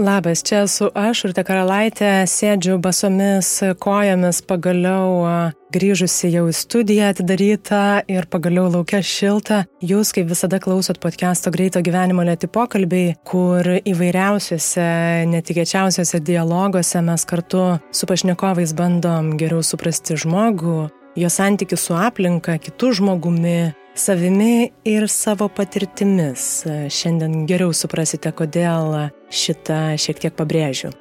Labas, čia esu aš, Urte Karalaitė, sėdžiu basomis kojomis, pagaliau grįžusi jau į studiją atidarytą ir pagaliau laukia šilta. Jūs, kaip visada, klausot podcast'o Greito gyvenimo lėti pokalbiai, kur įvairiausiuose, netikėčiausiuose dialoguose mes kartu su pašnekovais bandom geriau suprasti žmogų, jo santykių su aplinka, kitų žmogumi, savimi ir savo patirtimis. Šiandien geriau suprasite, kodėl šitą šiek tiek pabrėžiu.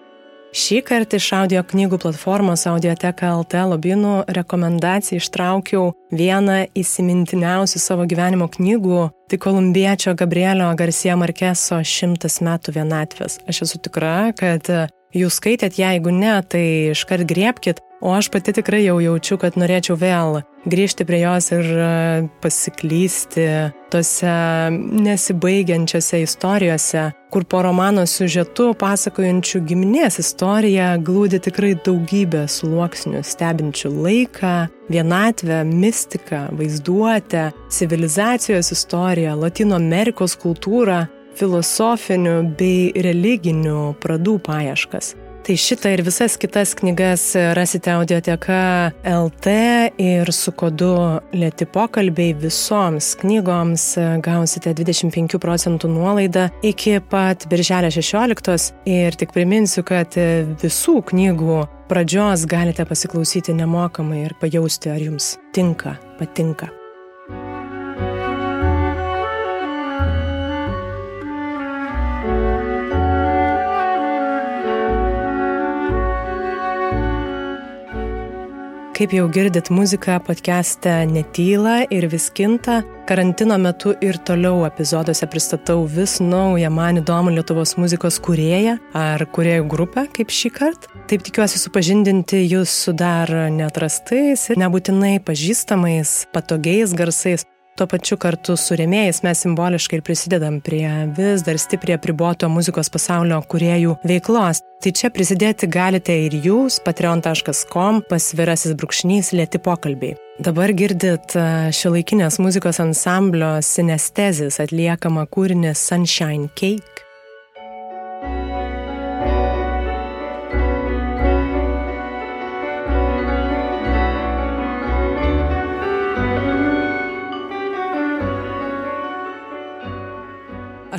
Šį kartą iš audio knygų platformos Audioteka LT lobinų rekomendacijų ištraukiau vieną įsimintiniausių savo gyvenimo knygų, tai kolumbiečio Gabrielio Garcia Markeso Šimtas metų vienatvės. Aš esu tikra, kad jūs skaitėt, jeigu ne, tai iškart griebkite, O aš pati tikrai jau jaučiu, kad norėčiau vėl grįžti prie jos ir e, pasiklysti tose nesibaigiančiose istorijose, kur po romano siužetu pasakojančių giminės istoriją glūdi tikrai daugybė sluoksnių, stebinčių laiką, vienatvę, mistiką, vaizduotę, civilizacijos istoriją, Latino Amerikos kultūrą, filosofinių bei religinių pradų paieškas. Tai šitą ir visas kitas knygas rasite audioteka LT ir su kodu Lieti pokalbiai visoms knygoms gausite 25 procentų nuolaidą iki pat birželio 16 ir tik priminsiu, kad visų knygų pradžios galite pasiklausyti nemokamai ir pajausti, ar jums tinka, patinka. Kaip jau girdit, muzika podcast'e netyla ir vis kinta. Karantino metu ir toliau epizoduose pristatau vis naują man įdomų Lietuvos muzikos kurėją ar kuriejų grupę, kaip šį kartą. Taip tikiuosi supažindinti jūs su dar neatrastais ir nebūtinai pažįstamais, patogiais garsais, Tuo pačiu kartu su rėmėjais mes simboliškai ir prisidedam prie vis dar stipriai apriboto muzikos pasaulio kuriejų veiklos. Tai čia prisidėti galite ir jūs, patreon.com, pasvirasis brūkšnys lėti pokalbiai. Dabar girdit šio laikinės muzikos ansamblio sinestezis atliekamą kūrinį Sunshine Cake.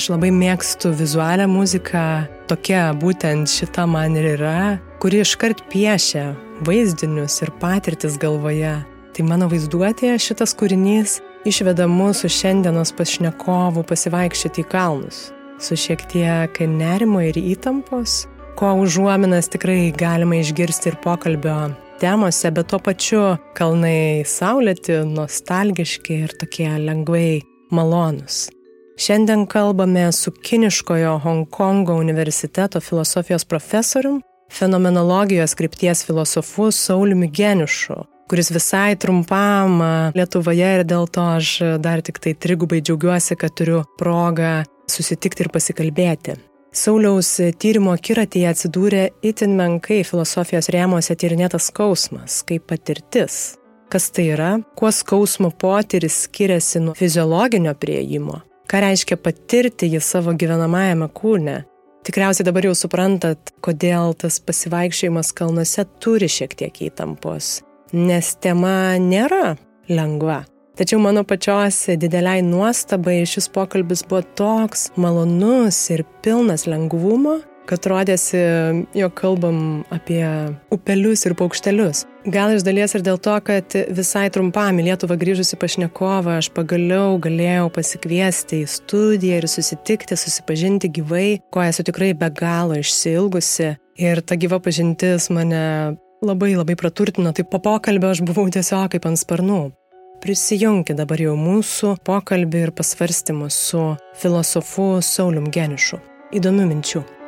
Aš labai mėgstu vizualią muziką, tokia būtent šita man ir yra, kuri iškart piešia vaizdinius ir patirtis galvoje. Tai mano vaizduotėje šitas kūrinys išveda mūsų šiandienos pašnekovų pasivaikščioti į kalnus, su šiek tiek nerimo ir įtampos, ko užuominas tikrai galima išgirsti ir pokalbio temose, bet tuo pačiu kalnai saulėti, nostalgiški ir tokie lengvai malonus. Šiandien kalbame su kiniškojo Hongkongo universiteto filosofijos profesorium, fenomenologijos krypties filosofu Sauliumi Geniušu, kuris visai trumpam Lietuvoje ir dėl to aš dar tik tai trigubai džiaugiuosi, kad turiu progą susitikti ir pasikalbėti. Sauliaus tyrimo kiratėje atsidūrė itin menkai filosofijos rėmose tyrinėtas skausmas kaip patirtis. Kas tai yra, kuo skausmo potyris skiriasi nuo fiziologinio prieimo ką reiškia patirti jį savo gyvenamajame kūne. Tikriausiai dabar jau suprantat, kodėl tas pasivaikščiojimas kalnuose turi šiek tiek įtampos, nes tema nėra lengva. Tačiau mano pačios dideliai nuostabai šis pokalbis buvo toks malonus ir pilnas lengvumo, kad rodėsi, jog kalbam apie upelius ir paukštelius. Gal iš dalies ir dėl to, kad visai trumpam į Lietuvą grįžusi pašnekovą aš pagaliau galėjau pasikviesti į studiją ir susitikti, susipažinti gyvai, ko esu tikrai be galo išsilgusi. Ir ta gyva pažintis mane labai labai praturtino, tai po pokalbio aš buvau tiesiog kaip ant sparnų. Prisijungti dabar jau mūsų pokalbį ir pasvarstymus su filosofu Saulium Genišu. Įdomių minčių.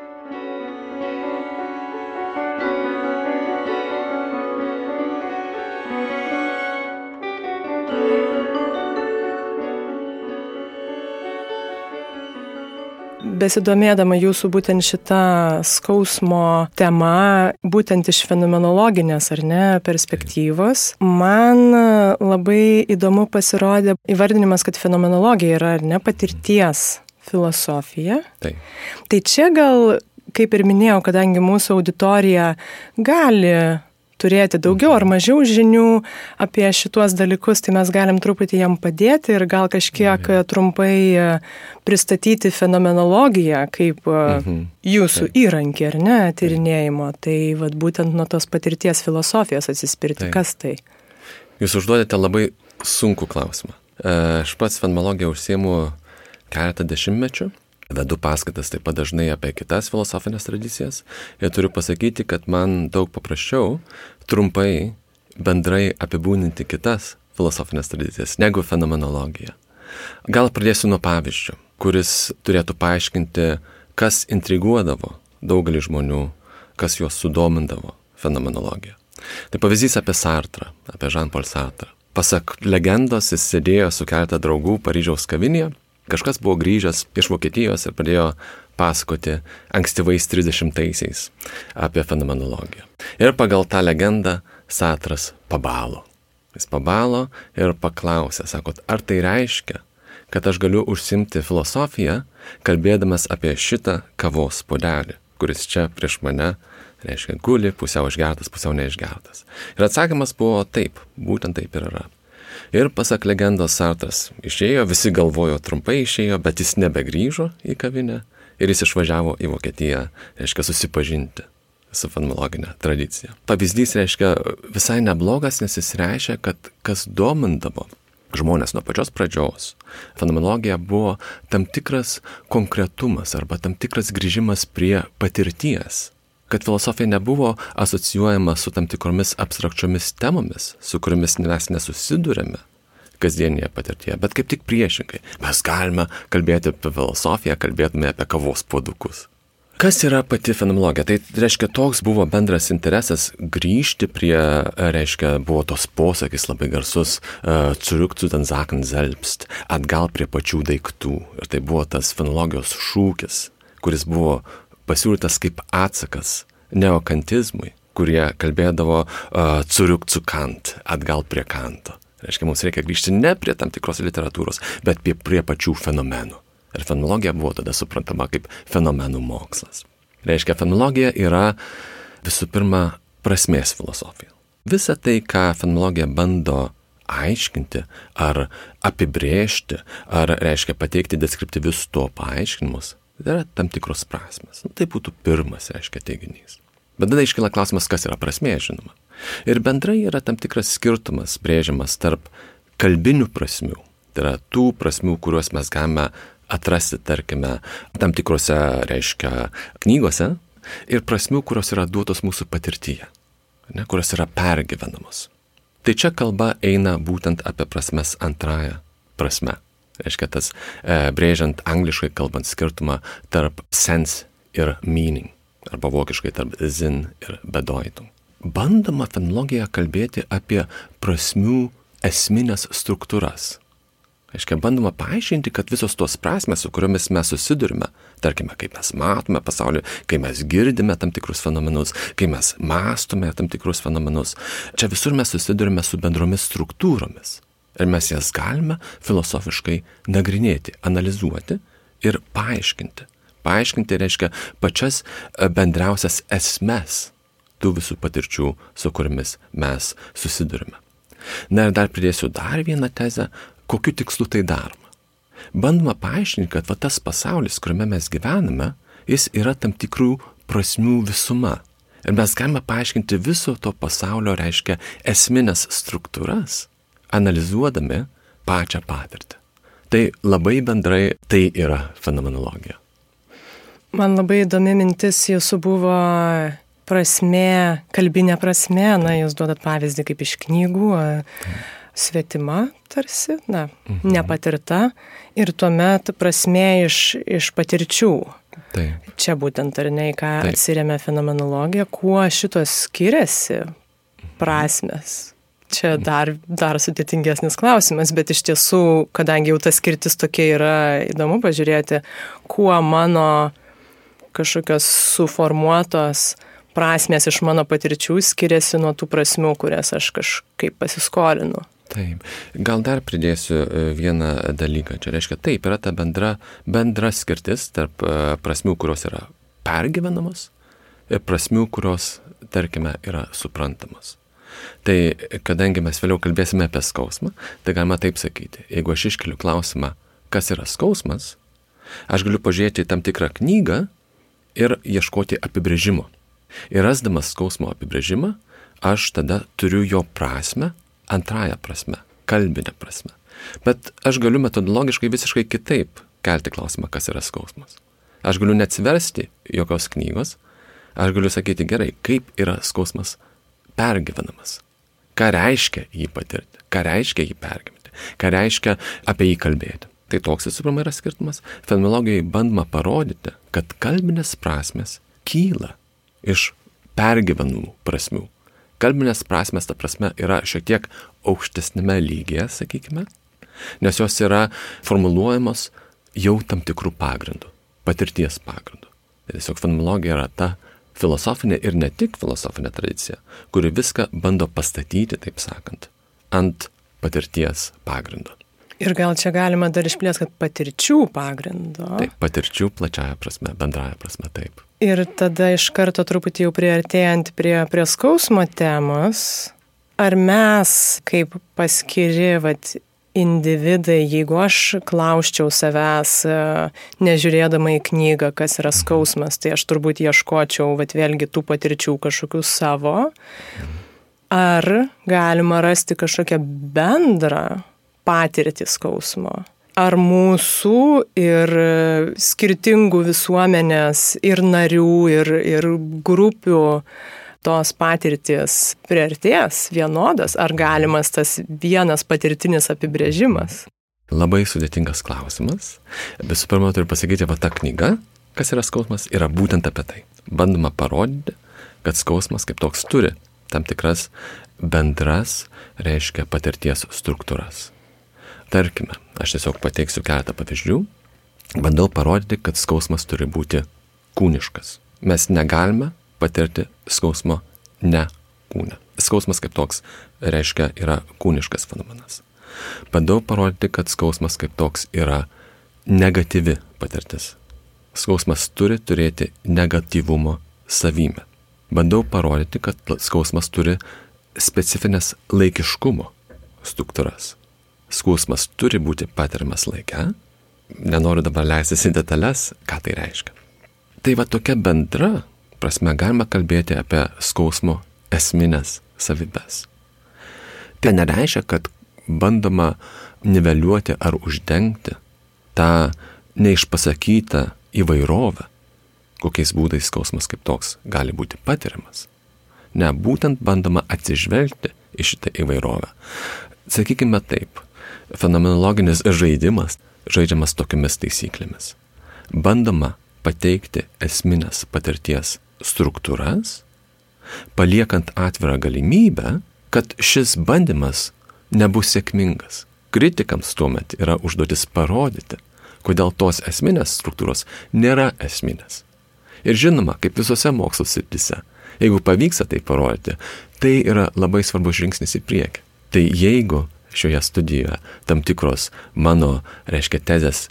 Besidomėdama jūsų būtent šitą skausmo tema, būtent iš fenomenologinės ar ne perspektyvos, man labai įdomu pasirodė įvardinimas, kad fenomenologija yra ar ne patirties filosofija. Taip. Tai čia gal kaip ir minėjau, kadangi mūsų auditorija gali turėti daugiau ar mažiau žinių apie šituos dalykus, tai mes galim truputį jam padėti ir gal kažkiek trumpai e, pristatyti fenomenologiją kaip e, mhm. jūsų Taip. įrankį, ar ne, tyrinėjimo. Tai vat, būtent nuo tos patirties filosofijos atsispirti. Taip. Kas tai? Jūs užduodate labai sunkų klausimą. E, aš pats fenomenologiją užsiemu keletą dešimtmečių vedu paskaitas taip pat dažnai apie kitas filosofinės tradicijas ir turiu pasakyti, kad man daug paprasčiau trumpai bendrai apibūdinti kitas filosofinės tradicijas negu fenomenologija. Gal pradėsiu nuo pavyzdžio, kuris turėtų paaiškinti, kas intriguodavo daugelį žmonių, kas juos sudomindavo fenomenologija. Tai pavyzdys apie Sartrą, apie Jean-Paul Sartrą. Pasak legendos, jis sėdėjo su keletą draugų Paryžiaus kavinėje Kažkas buvo grįžęs iš Vokietijos ir pradėjo pasakoti ankstyvais 30-aisiais apie fenomenologiją. Ir pagal tą legendą Satras pabalo. Jis pabalo ir paklausė, sakot, ar tai reiškia, kad aš galiu užsimti filosofiją, kalbėdamas apie šitą kavos podelį, kuris čia prieš mane, reiškia, guli, pusiau išgertas, pusiau neišgertas. Ir atsakymas buvo taip, būtent taip ir yra. Ir pasak legendos Sartas išėjo, visi galvojo trumpai išėjo, bet jis nebegrįžo į kavinę ir jis išvažiavo į Vokietiją, reiškia, susipažinti su fenomenologinė tradicija. Pavyzdys reiškia visai neblogas, nes jis reiškia, kad kas domindavo žmonės nuo pačios pradžios. Fenomenologija buvo tam tikras konkretumas arba tam tikras grįžimas prie patirties kad filosofija nebuvo asocijuojama su tam tikromis abstrakčiomis temomis, su kuriomis mes nesusidurėme kasdienėje patirtyje, bet kaip tik priešingai. Mes galime kalbėti apie filosofiją, kalbėtume apie kavos puodukus. Kas yra pati fenomenologija? Tai reiškia, toks buvo bendras interesas grįžti prie, reiškia, buvo tos posakis labai garsus, zurück zu den Sachen selbst, atgal prie pačių daiktų. Ir tai buvo tas fenomenologijos šūkis, kuris buvo pasiūlytas kaip atsakas neokantizmui, kurie kalbėdavo uh, curiuk cu kant, atgal prie kanto. Reiškia, mums reikia grįžti ne prie tam tikros literatūros, bet prie, prie pačių fenomenų. Ir fenologija buvo tada suprantama kaip fenomenų mokslas. Reiškia, fenologija yra visų pirma prasmės filosofija. Visa tai, ką fenologija bando aiškinti ar apibrėžti, ar reiškia pateikti deskriptyvius to paaiškinimus, Tai yra tam tikros prasmes. Nu, tai būtų pirmas, reiškia, teiginys. Bet tada iškyla klausimas, kas yra prasmė, žinoma. Ir bendrai yra tam tikras skirtumas brėžiamas tarp kalbinių prasmių. Tai yra tų prasmių, kuriuos mes galime atrasti, tarkime, tam tikrose, reiškia, knygose ir prasmių, kurios yra duotos mūsų patirtyje, ne, kurios yra pergyvenamos. Tai čia kalba eina būtent apie prasmes antrąją prasme reiškia tas e, brėžiant angliškai kalbant skirtumą tarp sense ir meaning, arba vokiškai tarp zin ir bedeutung. Bandoma fenologija kalbėti apie prasmių esminės struktūras. Aiškiai, bandoma paaiškinti, kad visos tos prasmes, su kuriomis mes susidurime, tarkime, kaip mes matome pasaulį, kai mes girdime tam tikrus fenomenus, kai mes mąstome tam tikrus fenomenus, čia visur mes susidurime su bendromis struktūromis. Ir mes jas galime filosofiškai nagrinėti, analizuoti ir paaiškinti. Paaiškinti reiškia pačias e, bendriausias esmes tų visų patirčių, su kuriamis mes susidurime. Na ir dar pridėsiu dar vieną tezę, kokiu tikslu tai daroma. Bandoma paaiškinti, kad va, tas pasaulis, kuriame mes gyvename, jis yra tam tikrų prasmių visuma. Ir mes galime paaiškinti viso to pasaulio, reiškia, esminės struktūras analizuodami pačią patirtį. Tai labai bendrai tai yra fenomenologija. Man labai įdomi mintis jūsų buvo prasme, kalbinė prasme, na, jūs duodat pavyzdį kaip iš knygų, svetima tarsi, na, mhm. nepatirta ir tuomet prasme iš, iš patirčių. Taip. Čia būtent ar ne, ką atsiriamė fenomenologija, kuo šitos skiriasi prasmes čia dar, dar sudėtingesnis klausimas, bet iš tiesų, kadangi jau tas skirtis tokia yra įdomu pažiūrėti, kuo mano kažkokios suformuotos prasmės iš mano patirčių skiriasi nuo tų prasmių, kurias aš kažkaip pasiskolinu. Taip, gal dar pridėsiu e, vieną dalyką. Čia reiškia, taip, yra ta bendra, bendra skirtis tarp e, prasmių, kurios yra pergyvenamos ir prasmių, kurios, tarkime, yra suprantamos. Tai kadangi mes vėliau kalbėsime apie skausmą, tai galima taip sakyti. Jeigu aš iškeliu klausimą, kas yra skausmas, aš galiu pažiūrėti tam tikrą knygą ir ieškoti apibrėžimo. Ir rasdamas skausmo apibrėžimą, aš tada turiu jo prasme, antrąją prasme, kalbinę prasme. Bet aš galiu metodologiškai visiškai kitaip kelti klausimą, kas yra skausmas. Aš galiu neatsiversti jokios knygos, aš galiu sakyti gerai, kaip yra skausmas pergyvenamas. Ką reiškia jį patirti, ką reiškia jį pergyventi, ką reiškia apie jį kalbėti. Tai toks visų pirma yra skirtumas. Fenomenologijai bandoma parodyti, kad kalbinės prasmes kyla iš pergyvenimų prasmių. Kalbinės prasmes, ta prasme, yra šiek tiek aukštesnėme lygyje, sakykime, nes jos yra formuluojamos jau tam tikrų pagrindų, patirties pagrindų. Tai tiesiog fenomenologija yra ta filosofinė ir ne tik filosofinė tradicija, kuri viską bando pastatyti, taip sakant, ant patirties pagrindo. Ir gal čia galima dar išplės, kad patirčių pagrindo. Taip, patirčių plačiaja prasme, bendraja prasme, taip. Ir tada iš karto truputį jau priartėjant prie, prie skausmo temos, ar mes kaip paskiri, vat, individai, jeigu aš klauščiau savęs, e, nežiūrėdama į knygą, kas yra skausmas, tai aš turbūt ieškočiau, bet vėlgi tų patirčių kažkokių savo. Ar galima rasti kažkokią bendrą patirtį skausmo? Ar mūsų ir skirtingų visuomenės ir narių ir, ir grupių tos patirtis priartės vienodas, ar galimas tas vienas patirtinis apibrėžimas? Labai sudėtingas klausimas. Visų pirma, turiu pasakyti, va ta knyga, kas yra skausmas, yra būtent apie tai. Bandoma parodyti, kad skausmas kaip toks turi tam tikras bendras, reiškia patirties struktūras. Tarkime, aš tiesiog pateiksiu keletą pavyzdžių. Bandau parodyti, kad skausmas turi būti kūniškas. Mes negalime patirti skausmo ne kūne. Skausmas kaip toks reiškia yra kūniškas fenomenas. Bandau parodyti, kad skausmas kaip toks yra negatyvi patirtis. Skausmas turi turėti negatyvumo savybę. Bandau parodyti, kad skausmas turi specifines laikiškumo struktūras. Skausmas turi būti patiriamas laike. Nenoriu dabar leistis į detalės, ką tai reiškia. Tai va tokia bendra prasme galima kalbėti apie skausmo esminės savybės. Tai nereiškia, kad bandoma niveliuoti ar uždengti tą neišpasakytą įvairovę, kokiais būdais skausmas kaip toks gali būti patiriamas. Ne, būtent bandoma atsižvelgti į šitą įvairovę. Sakykime taip, fenomenologinis žaidimas žaidžiamas tokiamis taisyklėmis. Bandoma pateikti esminės patirties struktūras, paliekant atvirą galimybę, kad šis bandymas nebus sėkmingas. Kritikams tuomet yra užduotis parodyti, kodėl tos esminės struktūros nėra esminės. Ir žinoma, kaip visose mokslo srityse, jeigu pavyksta tai parodyti, tai yra labai svarbus žingsnis į priekį. Tai jeigu šioje studijoje tam tikros mano, reiškia, tezės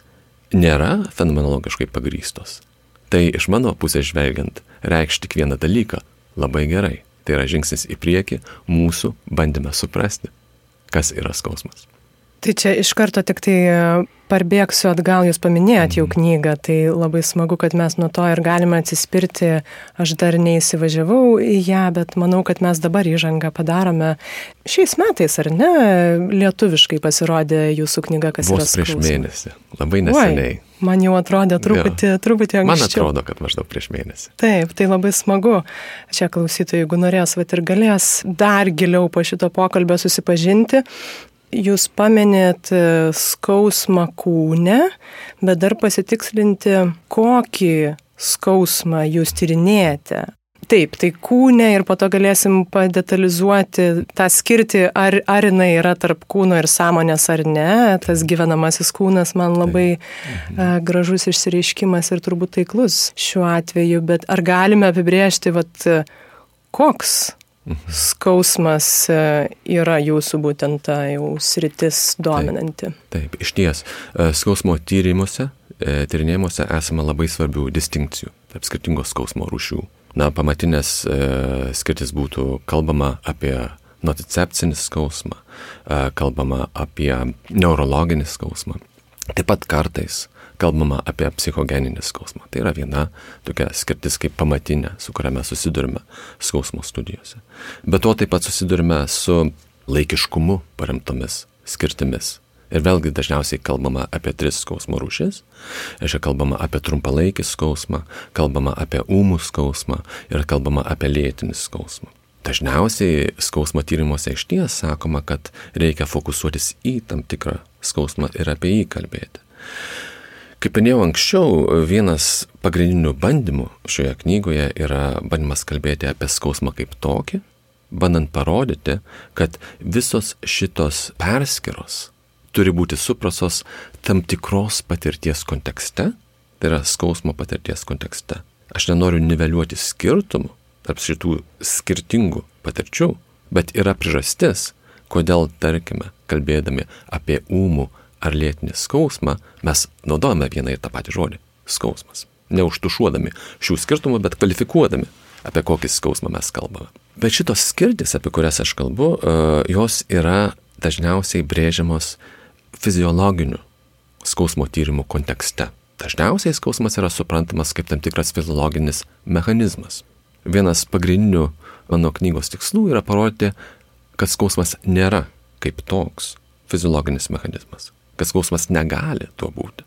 nėra fenomenologiškai pagrystos, tai iš mano pusės žvelgiant reikš tik vieną dalyką - labai gerai. Tai yra žingsnis į priekį mūsų bandymę suprasti, kas yra skausmas. Tai čia iš karto tik tai e, parbėgsiu atgal, jūs paminėjot jau knygą, tai labai smagu, kad mes nuo to ir galime atsispirti. Aš dar neįsivažiavau į ją, bet manau, kad mes dabar įžangą padarome. Šiais metais, ar ne, lietuviškai pasirodė jūsų knyga, kas Vos yra prieš skausmas. mėnesį, labai neseniai. Oi, man jau atrodė truputį, ja. truputį anksčiau. Man atrodo, kad maždaug prieš mėnesį. Taip, tai labai smagu. Čia klausytojai, jeigu norės, va ir galės dar giliau po šito pokalbio susipažinti, jūs paminėt e, skausmą kūne, bet dar pasitikslinti, kokį skausmą jūs tyrinėjate. Taip, tai kūne ir po to galėsim padetalizuoti tą skirti, ar, ar jinai yra tarp kūno ir sąmonės ar ne. Tas gyvenamasis kūnas man labai mhm. a, gražus išsireiškimas ir turbūt taiklus šiuo atveju, bet ar galime apibriežti, vat, koks. Skausmas e, yra jūsų būtent ta jau sritis dominanti. Taip, taip iš ties, e, skausmo tyrimuose e, tyrinėjimuose esama labai svarbių distinkcijų tarp skirtingos skausmo rūšių. Na, pamatinės skirtis būtų kalbama apie nocicepcinį skausmą, kalbama apie neurologinį skausmą. Taip pat kartais kalbama apie psichogeninį skausmą. Tai yra viena tokia skirtis kaip pamatinė, su kuria mes susidurime skausmo studijose. Bet to taip pat susidurime su laikiškumu paremtomis skirtimis. Ir vėlgi dažniausiai kalbama apie tris skausmo rūšis. Čia kalbama apie trumpalaikį skausmą, kalbama apie ūmų skausmą ir kalbama apie lėtinį skausmą. Dažniausiai skausmo tyrimuose iš ties sakoma, kad reikia fokusuotis į tam tikrą skausmą ir apie jį kalbėti. Kaip minėjau anksčiau, vienas pagrindinių bandymų šioje knygoje yra bandymas kalbėti apie skausmą kaip tokį, bandant parodyti, kad visos šitos perskiros turi būti suprasos tam tikros patirties kontekste, tai yra skausmo patirties kontekste. Aš nenoriu niveliuoti skirtumų tarp šitų skirtingų patirčių, bet yra priežastis, kodėl, tarkime, kalbėdami apie ūmų ar lėtinį skausmą, mes naudojame vieną ir tą patį žodį - skausmas. Neužtušuodami šių skirtumų, bet kvalifikuodami, apie kokį skausmą mes kalbame. Bet šitos skirtis, apie kurias aš kalbu, e, jos yra dažniausiai brėžiamos fiziologiniu skausmo tyrimų kontekste. Dažniausiai skausmas yra suprantamas kaip tam tikras fiziologinis mechanizmas. Vienas pagrindinių mano knygos tikslų yra parodyti, kad skausmas nėra kaip toks fiziologinis mechanizmas kad skausmas negali tuo būti.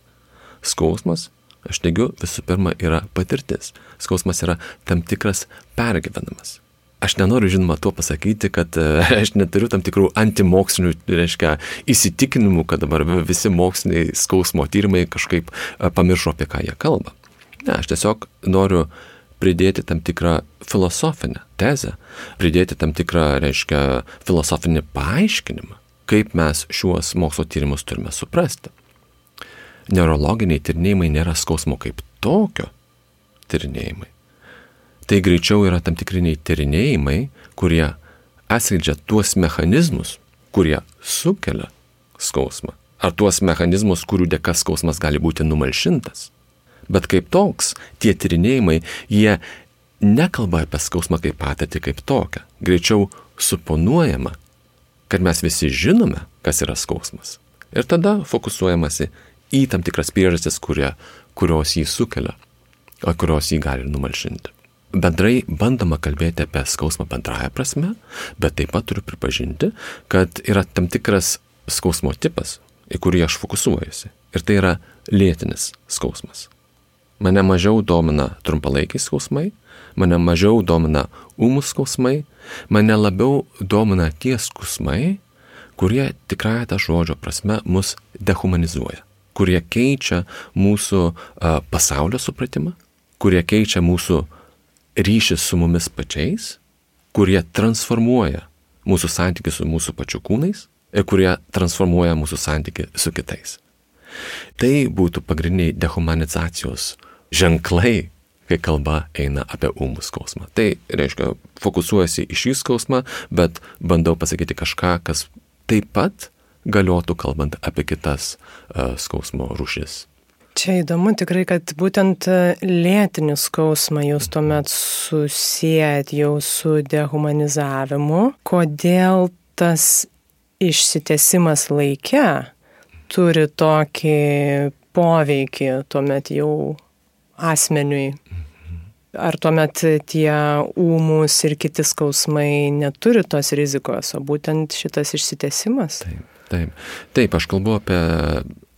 Skausmas, aš teigiu, visų pirma yra patirtis. Skausmas yra tam tikras pergyvenamas. Aš nenoriu, žinoma, tuo pasakyti, kad e, aš neturiu tam tikrų antimokslinių, reiškia, įsitikinimų, kad dabar visi moksliniai skausmo tyrimai kažkaip e, pamiršo, apie ką jie kalba. Ne, aš tiesiog noriu pridėti tam tikrą filosofinę tezę, pridėti tam tikrą, reiškia, filosofinį paaiškinimą, kaip mes šiuos mokslo tyrimus turime suprasti. Neurologiniai tyrinėjimai nėra skausmo kaip tokio tyrinėjimai. Tai greičiau yra tam tikriniai tyrinėjimai, kurie atskleidžia tuos mechanizmus, kurie sukelia skausmą. Ar tuos mechanizmus, kurių dėka skausmas gali būti numalšintas. Bet kaip toks, tie tyrinėjimai, jie nekalba apie skausmą kaip patirtį kaip tokią. Greičiau suponuojama, kad mes visi žinome, kas yra skausmas. Ir tada fokusuojamasi į tam tikras priežastis, kurie, kurios jį sukelia, o kurios jį gali numalšinti. Bendrai bandoma kalbėti apie skausmą bendrają prasme, bet taip pat turiu pripažinti, kad yra tam tikras skausmo tipas, į kurį aš fokusuojuosi. Ir tai yra lėtinis skausmas. Mane mažiau domina trumpalaikiai skausmai, mane mažiau domina ūmus skausmai, mane labiau domina tie skausmai, kurie tikrąją tą žodžio prasme mus dehumanizuoja, kurie keičia mūsų a, pasaulio supratimą, kurie keičia mūsų ryšį su mumis pačiais, kurie transformuoja mūsų santykių su mūsų pačių kūnais ir kurie transformuoja mūsų santykių su kitais. Tai būtų pagrindiniai dehumanizacijos ženklai, kai kalba eina apie ūmų skausmą. Tai reiškia, fokusuojasi į šį skausmą, bet bandau pasakyti kažką, kas taip pat galiotų kalbant apie kitas uh, skausmo rūšis. Čia įdomu tikrai, kad būtent e, lėtinį skausmą jūs tuomet susijęt jau su dehumanizavimu. Kodėl tas išsitesimas laike turi tokį poveikį tuomet jau asmeniui. Ar tuomet tie ūmus ir kiti skausmai neturi tos rizikos, o būtent šitas išsitesimas? Taip, taip. taip aš kalbu apie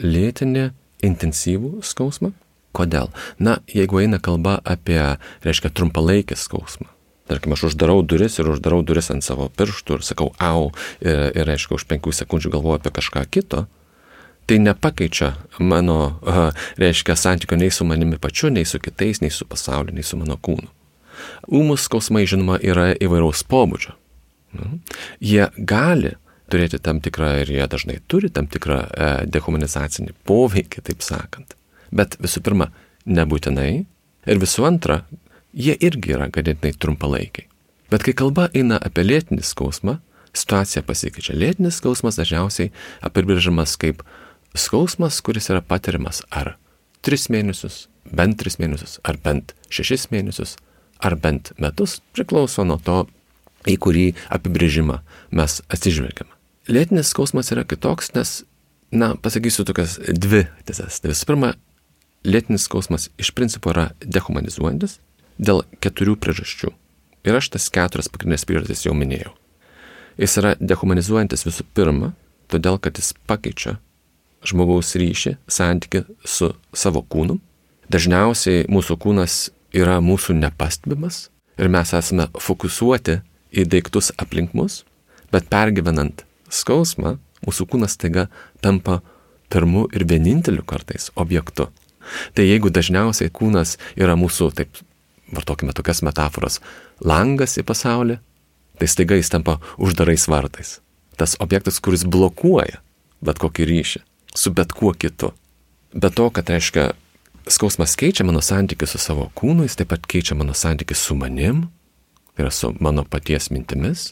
lėtinį intensyvų skausmą. Kodėl? Na, jeigu eina kalba apie, reiškia, trumpalaikį skausmą. Tarkim, aš uždarau duris ir uždarau duris ant savo pirštų ir sakau, au, ir, ir reiškia, už penkių sekundžių galvoju apie kažką kito, tai nepakeičia mano, reiškia, santykio nei su manimi pačiu, nei su kitais, nei su pasauliu, nei su mano kūnu. Ūmus skausmai, žinoma, yra įvairaus pobūdžio. Nu, jie gali turėti tam tikrą, ir jie dažnai turi tam tikrą e, dehumanizacinį poveikį, taip sakant. Bet visų pirma, nebūtinai. Ir visų antra, jie irgi yra ganėtinai trumpalaikiai. Bet kai kalba eina apie lėtinį skausmą, situacija pasikeičia. Lėtinis skausmas dažniausiai apibrėžiamas kaip skausmas, kuris yra patiriamas ar tris mėnesius, bent tris mėnesius, ar bent šešis mėnesius, ar bent metus, priklauso nuo to, į kurį apibrėžimą mes atsižvelgiame. Lėtinis skausmas yra kitoks, nes, na, pasakysiu tokias dvi tiesas. Tai visų pirma, lėtinis skausmas iš principo yra dehumanizuojantis dėl keturių priežasčių. Ir aš tas keturias pagrindinės priežastis jau minėjau. Jis yra dehumanizuojantis visų pirma, todėl kad jis pakeičia žmogaus ryšį, santyki su savo kūnu. Dažniausiai mūsų kūnas yra mūsų nepastebimas ir mes esame fokusuoti į daiktus aplink mus, bet pergyvenant skausmą, mūsų kūnas taiga tampa pirmu ir vieninteliu kartais objektu. Tai jeigu dažniausiai kūnas yra mūsų, taip, vartokime tokias metaforas, langas į pasaulį, tai staiga jis tampa uždarais vartais. Tas objektas, kuris blokuoja bet kokį ryšį su bet kuo kitu. Be to, kad reiškia, skausmas keičia mano santykių su savo kūnu, jis taip pat keičia mano santykių su manim, tai yra su mano paties mintimis,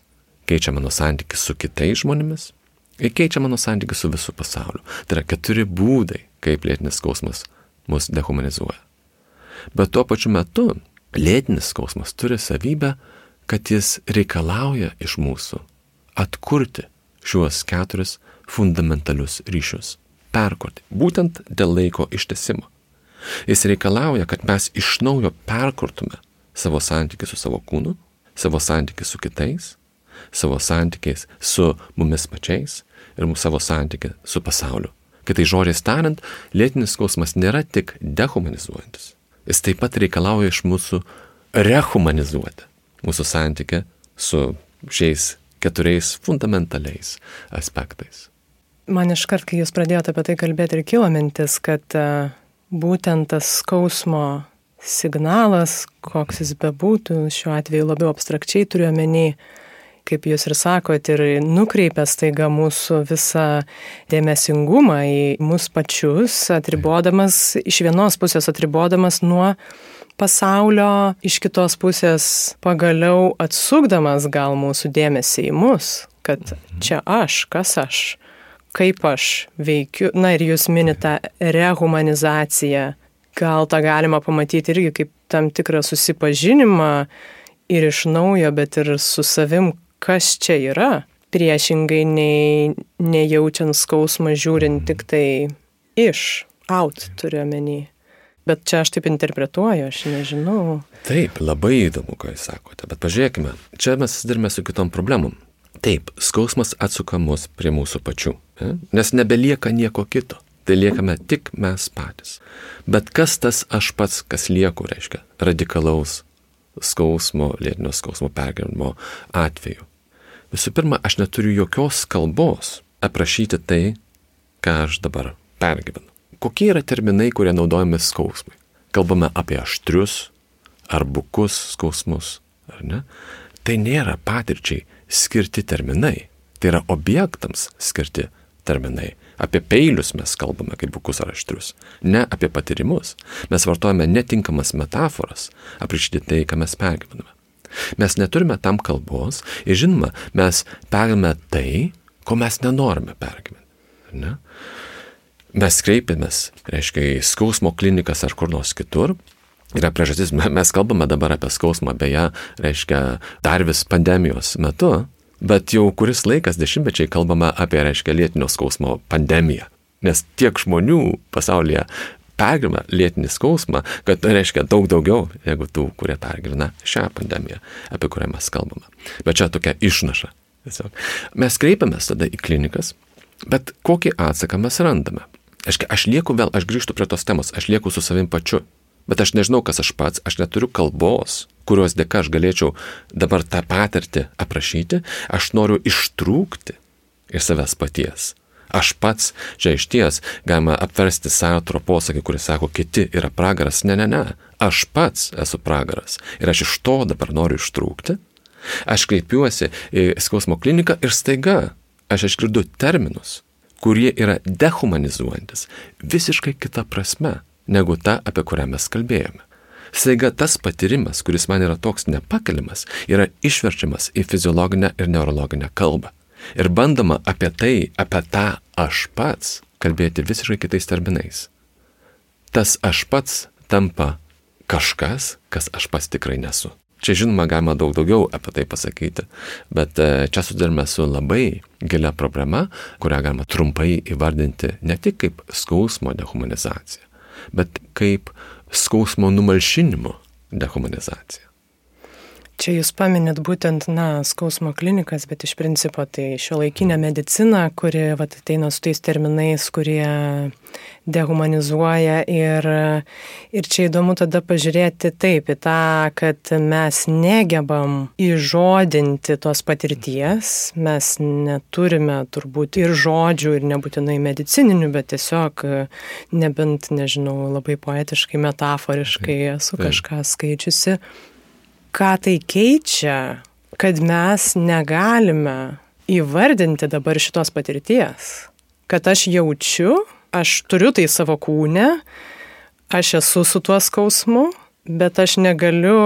keičia mano santykių su kitais žmonėmis ir keičia mano santykių su visų pasauliu. Tai yra keturi būdai, kaip lėtinis skausmas mus dehumanizuoja. Bet tuo pačiu metu lėtinis skausmas turi savybę, kad jis reikalauja iš mūsų atkurti šiuos keturis fundamentalius ryšius. Perkurti. Būtent dėl laiko ištesimo. Jis reikalauja, kad mes iš naujo perkurtume savo santykių su savo kūnu, savo santykių su kitais, savo santykiais su mumis pačiais ir mūsų savo santykių su pasauliu. Kitai žodžiais tariant, lėtinis skausmas nėra tik dehumanizuojantis. Jis taip pat reikalauja iš mūsų rehumanizuoti mūsų santykių su šiais keturiais fundamentaliais aspektais. Man iškart, kai jūs pradėjote apie tai kalbėti, ir kilo mintis, kad e, būtent tas skausmo signalas, koks jis bebūtų, šiuo atveju labiau abstrakčiai turiu omeny, kaip jūs ir sakot, ir nukreipia staiga mūsų visą dėmesingumą į mus pačius, atribodamas, iš vienos pusės atribodamas nuo pasaulio, iš kitos pusės pagaliau atsukdamas gal mūsų dėmesį į mus, kad čia aš, kas aš, kaip aš veikiu. Na ir jūs minite rehumanizaciją. Gal tą galima pamatyti irgi kaip tam tikrą susipažinimą ir iš naujo, bet ir su savim, kas čia yra, priešingai nei nejaučiant skausmą žiūrint tik tai iš, out turiu menį. Bet čia aš taip interpretuoju, aš nežinau. Taip, labai įdomu, ką jūs sakote, bet pažiūrėkime, čia mes susidarime su kitom problemom. Taip, skausmas atsuka mus prie mūsų pačių, ne? nes nebelieka nieko kito. Tai liekame tik mes patys. Bet kas tas aš pats, kas lieku, reiškia, radikalaus skausmo, lėtinio skausmo pergyvenimo atveju. Visų pirma, aš neturiu jokios kalbos aprašyti tai, ką aš dabar pergyvenu. Kokie yra terminai, kurie naudojami skausmui? Kalbame apie aštrius ar bukus skausmus, ar ne? Tai nėra patirčiai skirti terminai, tai yra objektams skirti terminai. Apie peilius mes kalbame kaip bukus ar aštrius, ne apie patyrimus. Mes vartojame netinkamas metaforas aprašyti tai, ką mes pergyvename. Mes neturime tam kalbos ir žinoma, mes perėmė tai, ko mes nenorime pergyventi. Ne? Mes kreipiamės, reiškia, į skausmo klinikas ar kur nors kitur. Yra priežastis, mes kalbame dabar apie skausmą, beje, reiškia, dar vis pandemijos metu, bet jau kuris laikas dešimtmečiai kalbame apie, reiškia, lėtinio skausmo pandemiją. Nes tiek žmonių pasaulyje pergyvena lėtinį skausmą, kad reiškia daug daugiau negu tų, kurie pergyvena šią pandemiją, apie kurią mes kalbame. Bet čia tokia išnaša. Tiesiog. Mes kreipiamės tada į klinikas, bet kokį atsaką mes randame. Aš, aš lieku vėl, aš grįžtu prie tos temos, aš lieku su savim pačiu, bet aš nežinau, kas aš pats, aš neturiu kalbos, kurios dėka aš galėčiau dabar tą patirtį aprašyti, aš noriu ištrūkti iš savęs paties aš pats, čia iš ties galima apversti Sartro posakį, kuris sako, kiti yra pragaras. Ne, ne, ne, aš pats esu pragaras ir aš iš to dabar noriu ištrūkti. Aš kreipiuosi į skausmo kliniką ir staiga aš išgirdu terminus, kurie yra dehumanizuojantis visiškai kita prasme negu ta, apie kurią mes kalbėjome. Staiga tas patyrimas, kuris man yra toks nepakeliamas, yra išverčiamas į fiziologinę ir neurologinę kalbą. Ir bandoma apie tai, apie tą aš pats kalbėti visiškai kitais terminais. tas aš pats tampa kažkas, kas aš pats tikrai nesu. Čia žinoma, galima daug daugiau apie tai pasakyti, bet e, čia sudarime su labai gilia problema, kurią galima trumpai įvardinti ne tik kaip skausmo dehumanizacija, bet kaip skausmo numalšinimo dehumanizacija. Čia jūs paminėt būtent, na, skausmo klinikas, bet iš principo tai šio laikinė medicina, kuri vat, ateina su tais terminais, kurie dehumanizuoja ir, ir čia įdomu tada pažiūrėti taip į tą, kad mes negebam įžodinti tos patirties, mes neturime turbūt ir žodžių, ir nebūtinai medicininių, bet tiesiog nebent, nežinau, labai poetiškai, metaforiškai esu kažką skaičiusi ką tai keičia, kad mes negalime įvardinti dabar šitos patirties. Kad aš jaučiu, aš turiu tai savo kūne, aš esu su tuo skausmu, bet aš negaliu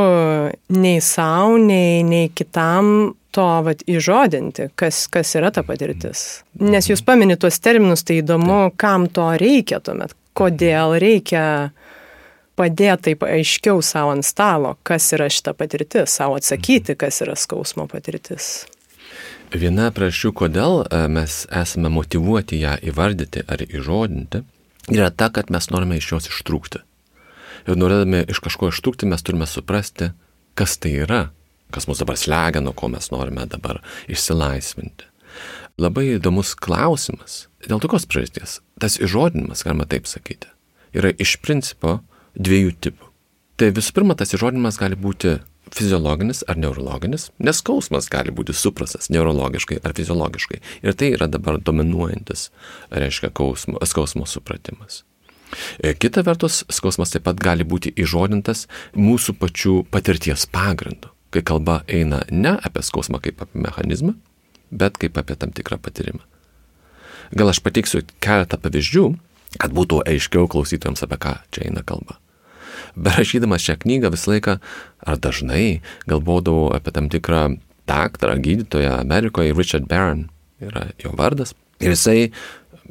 nei savo, nei, nei kitam to vat, įžodinti, kas, kas yra ta patirtis. Nes jūs paminite tuos terminus, tai įdomu, kam to reikia tuomet, kodėl reikia padėti taip aiškiau savo ant stalo, kas yra šita patirtis, savo atsakyti, kas yra skausmo patirtis. Viena priežasčių, kodėl e, mes esame motivuoti ją įvardyti ar įžodinti, yra ta, kad mes norime iš jos ištrūkti. Ir norėdami iš kažko ištrūkti, mes turime suprasti, kas tai yra, kas mus dabar slegia, nuo ko mes norime dabar išsilaisvinti. Labai įdomus klausimas. Dėl tokios priežasties, tas įžodinimas, galima taip sakyti, yra iš principo dviejų tipų. Tai visų pirma, tas įžodinimas gali būti fiziologinis ar neurologinis, nes skausmas gali būti suprastas neurologiškai ar fiziologiškai. Ir tai yra dabar dominuojantis, reiškia, skausmo, skausmo supratimas. E, kita vertus, skausmas taip pat gali būti įžodintas mūsų pačių patirties pagrindu, kai kalba eina ne apie skausmą kaip apie mechanizmą, bet kaip apie tam tikrą patyrimą. Gal aš pateiksiu keletą pavyzdžių, kad būtų aiškiau klausytojams, apie ką čia eina kalba berašydamas šią knygą visą laiką, ar dažnai, galvodavau apie tam tikrą daktarą, gydytoją Amerikoje, Richard Barron yra jo vardas. Ir jisai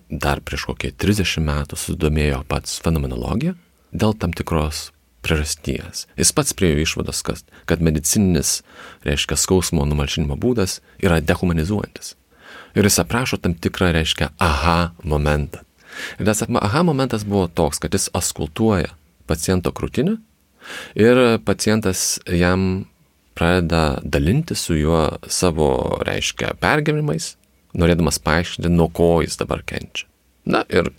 dar prieš kokie 30 metų sudomėjo pats fenomenologiją dėl tam tikros priežasties. Jis pats priejo išvados, kad, kad medicininis, reiškia, skausmo numalšinimo būdas yra dehumanizuojantis. Ir jis aprašo tam tikrą, reiškia, aha momentą. Ir tas aha momentas buvo toks, kad jis askultuoja paciento krūtinę ir pacientas jam pradeda dalinti su juo savo, reiškia, pergyvenimais, norėdamas paaiškinti, nuo ko jis dabar kenčia. Na ir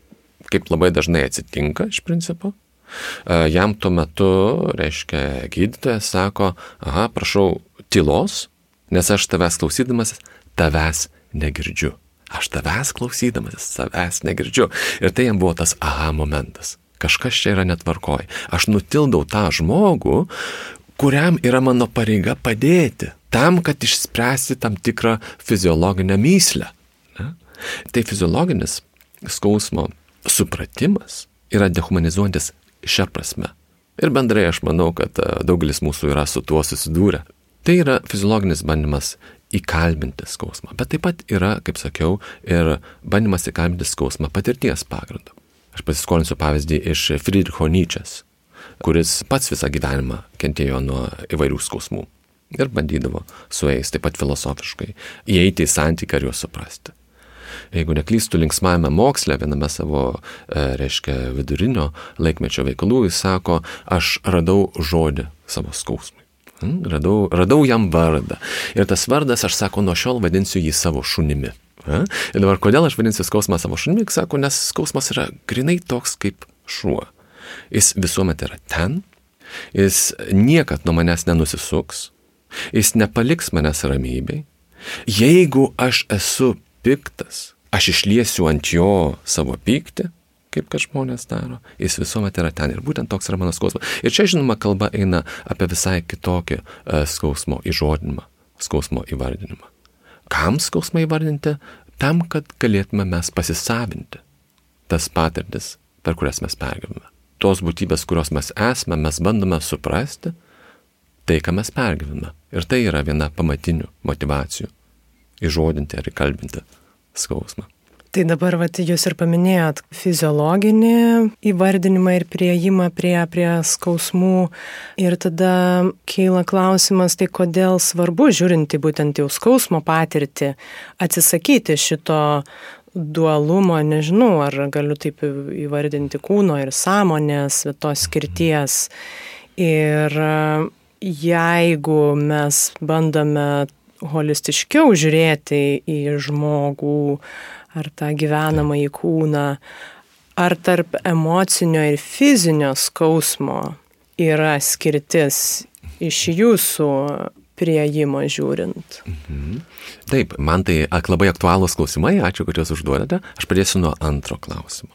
kaip labai dažnai atsitinka iš principo, e, jam tuo metu, reiškia, gydytojas sako, aha, prašau tylos, nes aš tavęs klausydamas tavęs negirdžiu. Aš tavęs klausydamas savęs negirdžiu. Ir tai jam buvo tas aha momentas kažkas čia yra netvarkoj. Aš nutildau tą žmogų, kuriam yra mano pareiga padėti, tam, kad išspręsti tam tikrą fiziologinę myslę. Ne? Tai fiziologinis skausmo supratimas yra dehumanizuojantis šią prasme. Ir bendrai aš manau, kad e, daugelis mūsų yra su tuo susidūrę. Tai yra fiziologinis bandymas įkalbinti skausmą, bet taip pat yra, kaip sakiau, ir bandymas įkalbinti skausmą patirties pagrindu. Aš pasiskolinsiu pavyzdį iš Friedricho Nyčės, kuris pats visą gyvenimą kentėjo nuo įvairių skausmų ir bandydavo su jais taip pat filosofiškai įeiti į santykį ir juos suprasti. Jeigu neklystų linksmajame moksle, viename savo, e, reiškia, vidurinio laikmečio veikalų, jis sako, aš radau žodį savo skausmui. Hm? Radau, radau jam vardą. Ir tas vardas, aš sako, nuo šiol vadinsiu jį savo šunimi. A? Ir dabar kodėl aš vadinsiu skausmą savo šunimi, sako, nes skausmas yra grinai toks kaip šuo. Jis visuomet yra ten, jis niekad nuo manęs nenusisuks, jis nepaliks manęs ramybei. Jeigu aš esu piktas, aš išliesiu ant jo savo pyktį, kaip kad žmonės daro, jis visuomet yra ten ir būtent toks yra mano skausmas. Ir čia, žinoma, kalba eina apie visai kitokį uh, skausmo įžodinimą, skausmo įvardinimą. Kam skausmą įvardinti? Tam, kad galėtume mes pasisavinti tas patirtis, per kurias mes pergyvename. Tos būtybės, kurios mes esame, mes bandome suprasti tai, ką mes pergyvename. Ir tai yra viena pamatinių motivacijų - įžodinti ar įkalbinti skausmą. Tai dabar vat, jūs ir paminėjot fiziologinį įvardinimą ir prieimą prie, prie skausmų. Ir tada keila klausimas, tai kodėl svarbu, žiūrinti būtent jau skausmo patirtį, atsisakyti šito dualumo, nežinau, ar galiu taip įvardinti kūno ir sąmonės, tos skirties. Ir jeigu mes bandome holistiškiau žiūrėti į žmogų, ar tą gyvenamą į kūną, ar tarp emocinio ir fizinio skausmo yra skirtis iš jūsų prieimo žiūrint. Mhm. Taip, man tai ak, labai aktualūs klausimai, ačiū, kad juos užduodate. Aš pradėsiu nuo antro klausimo.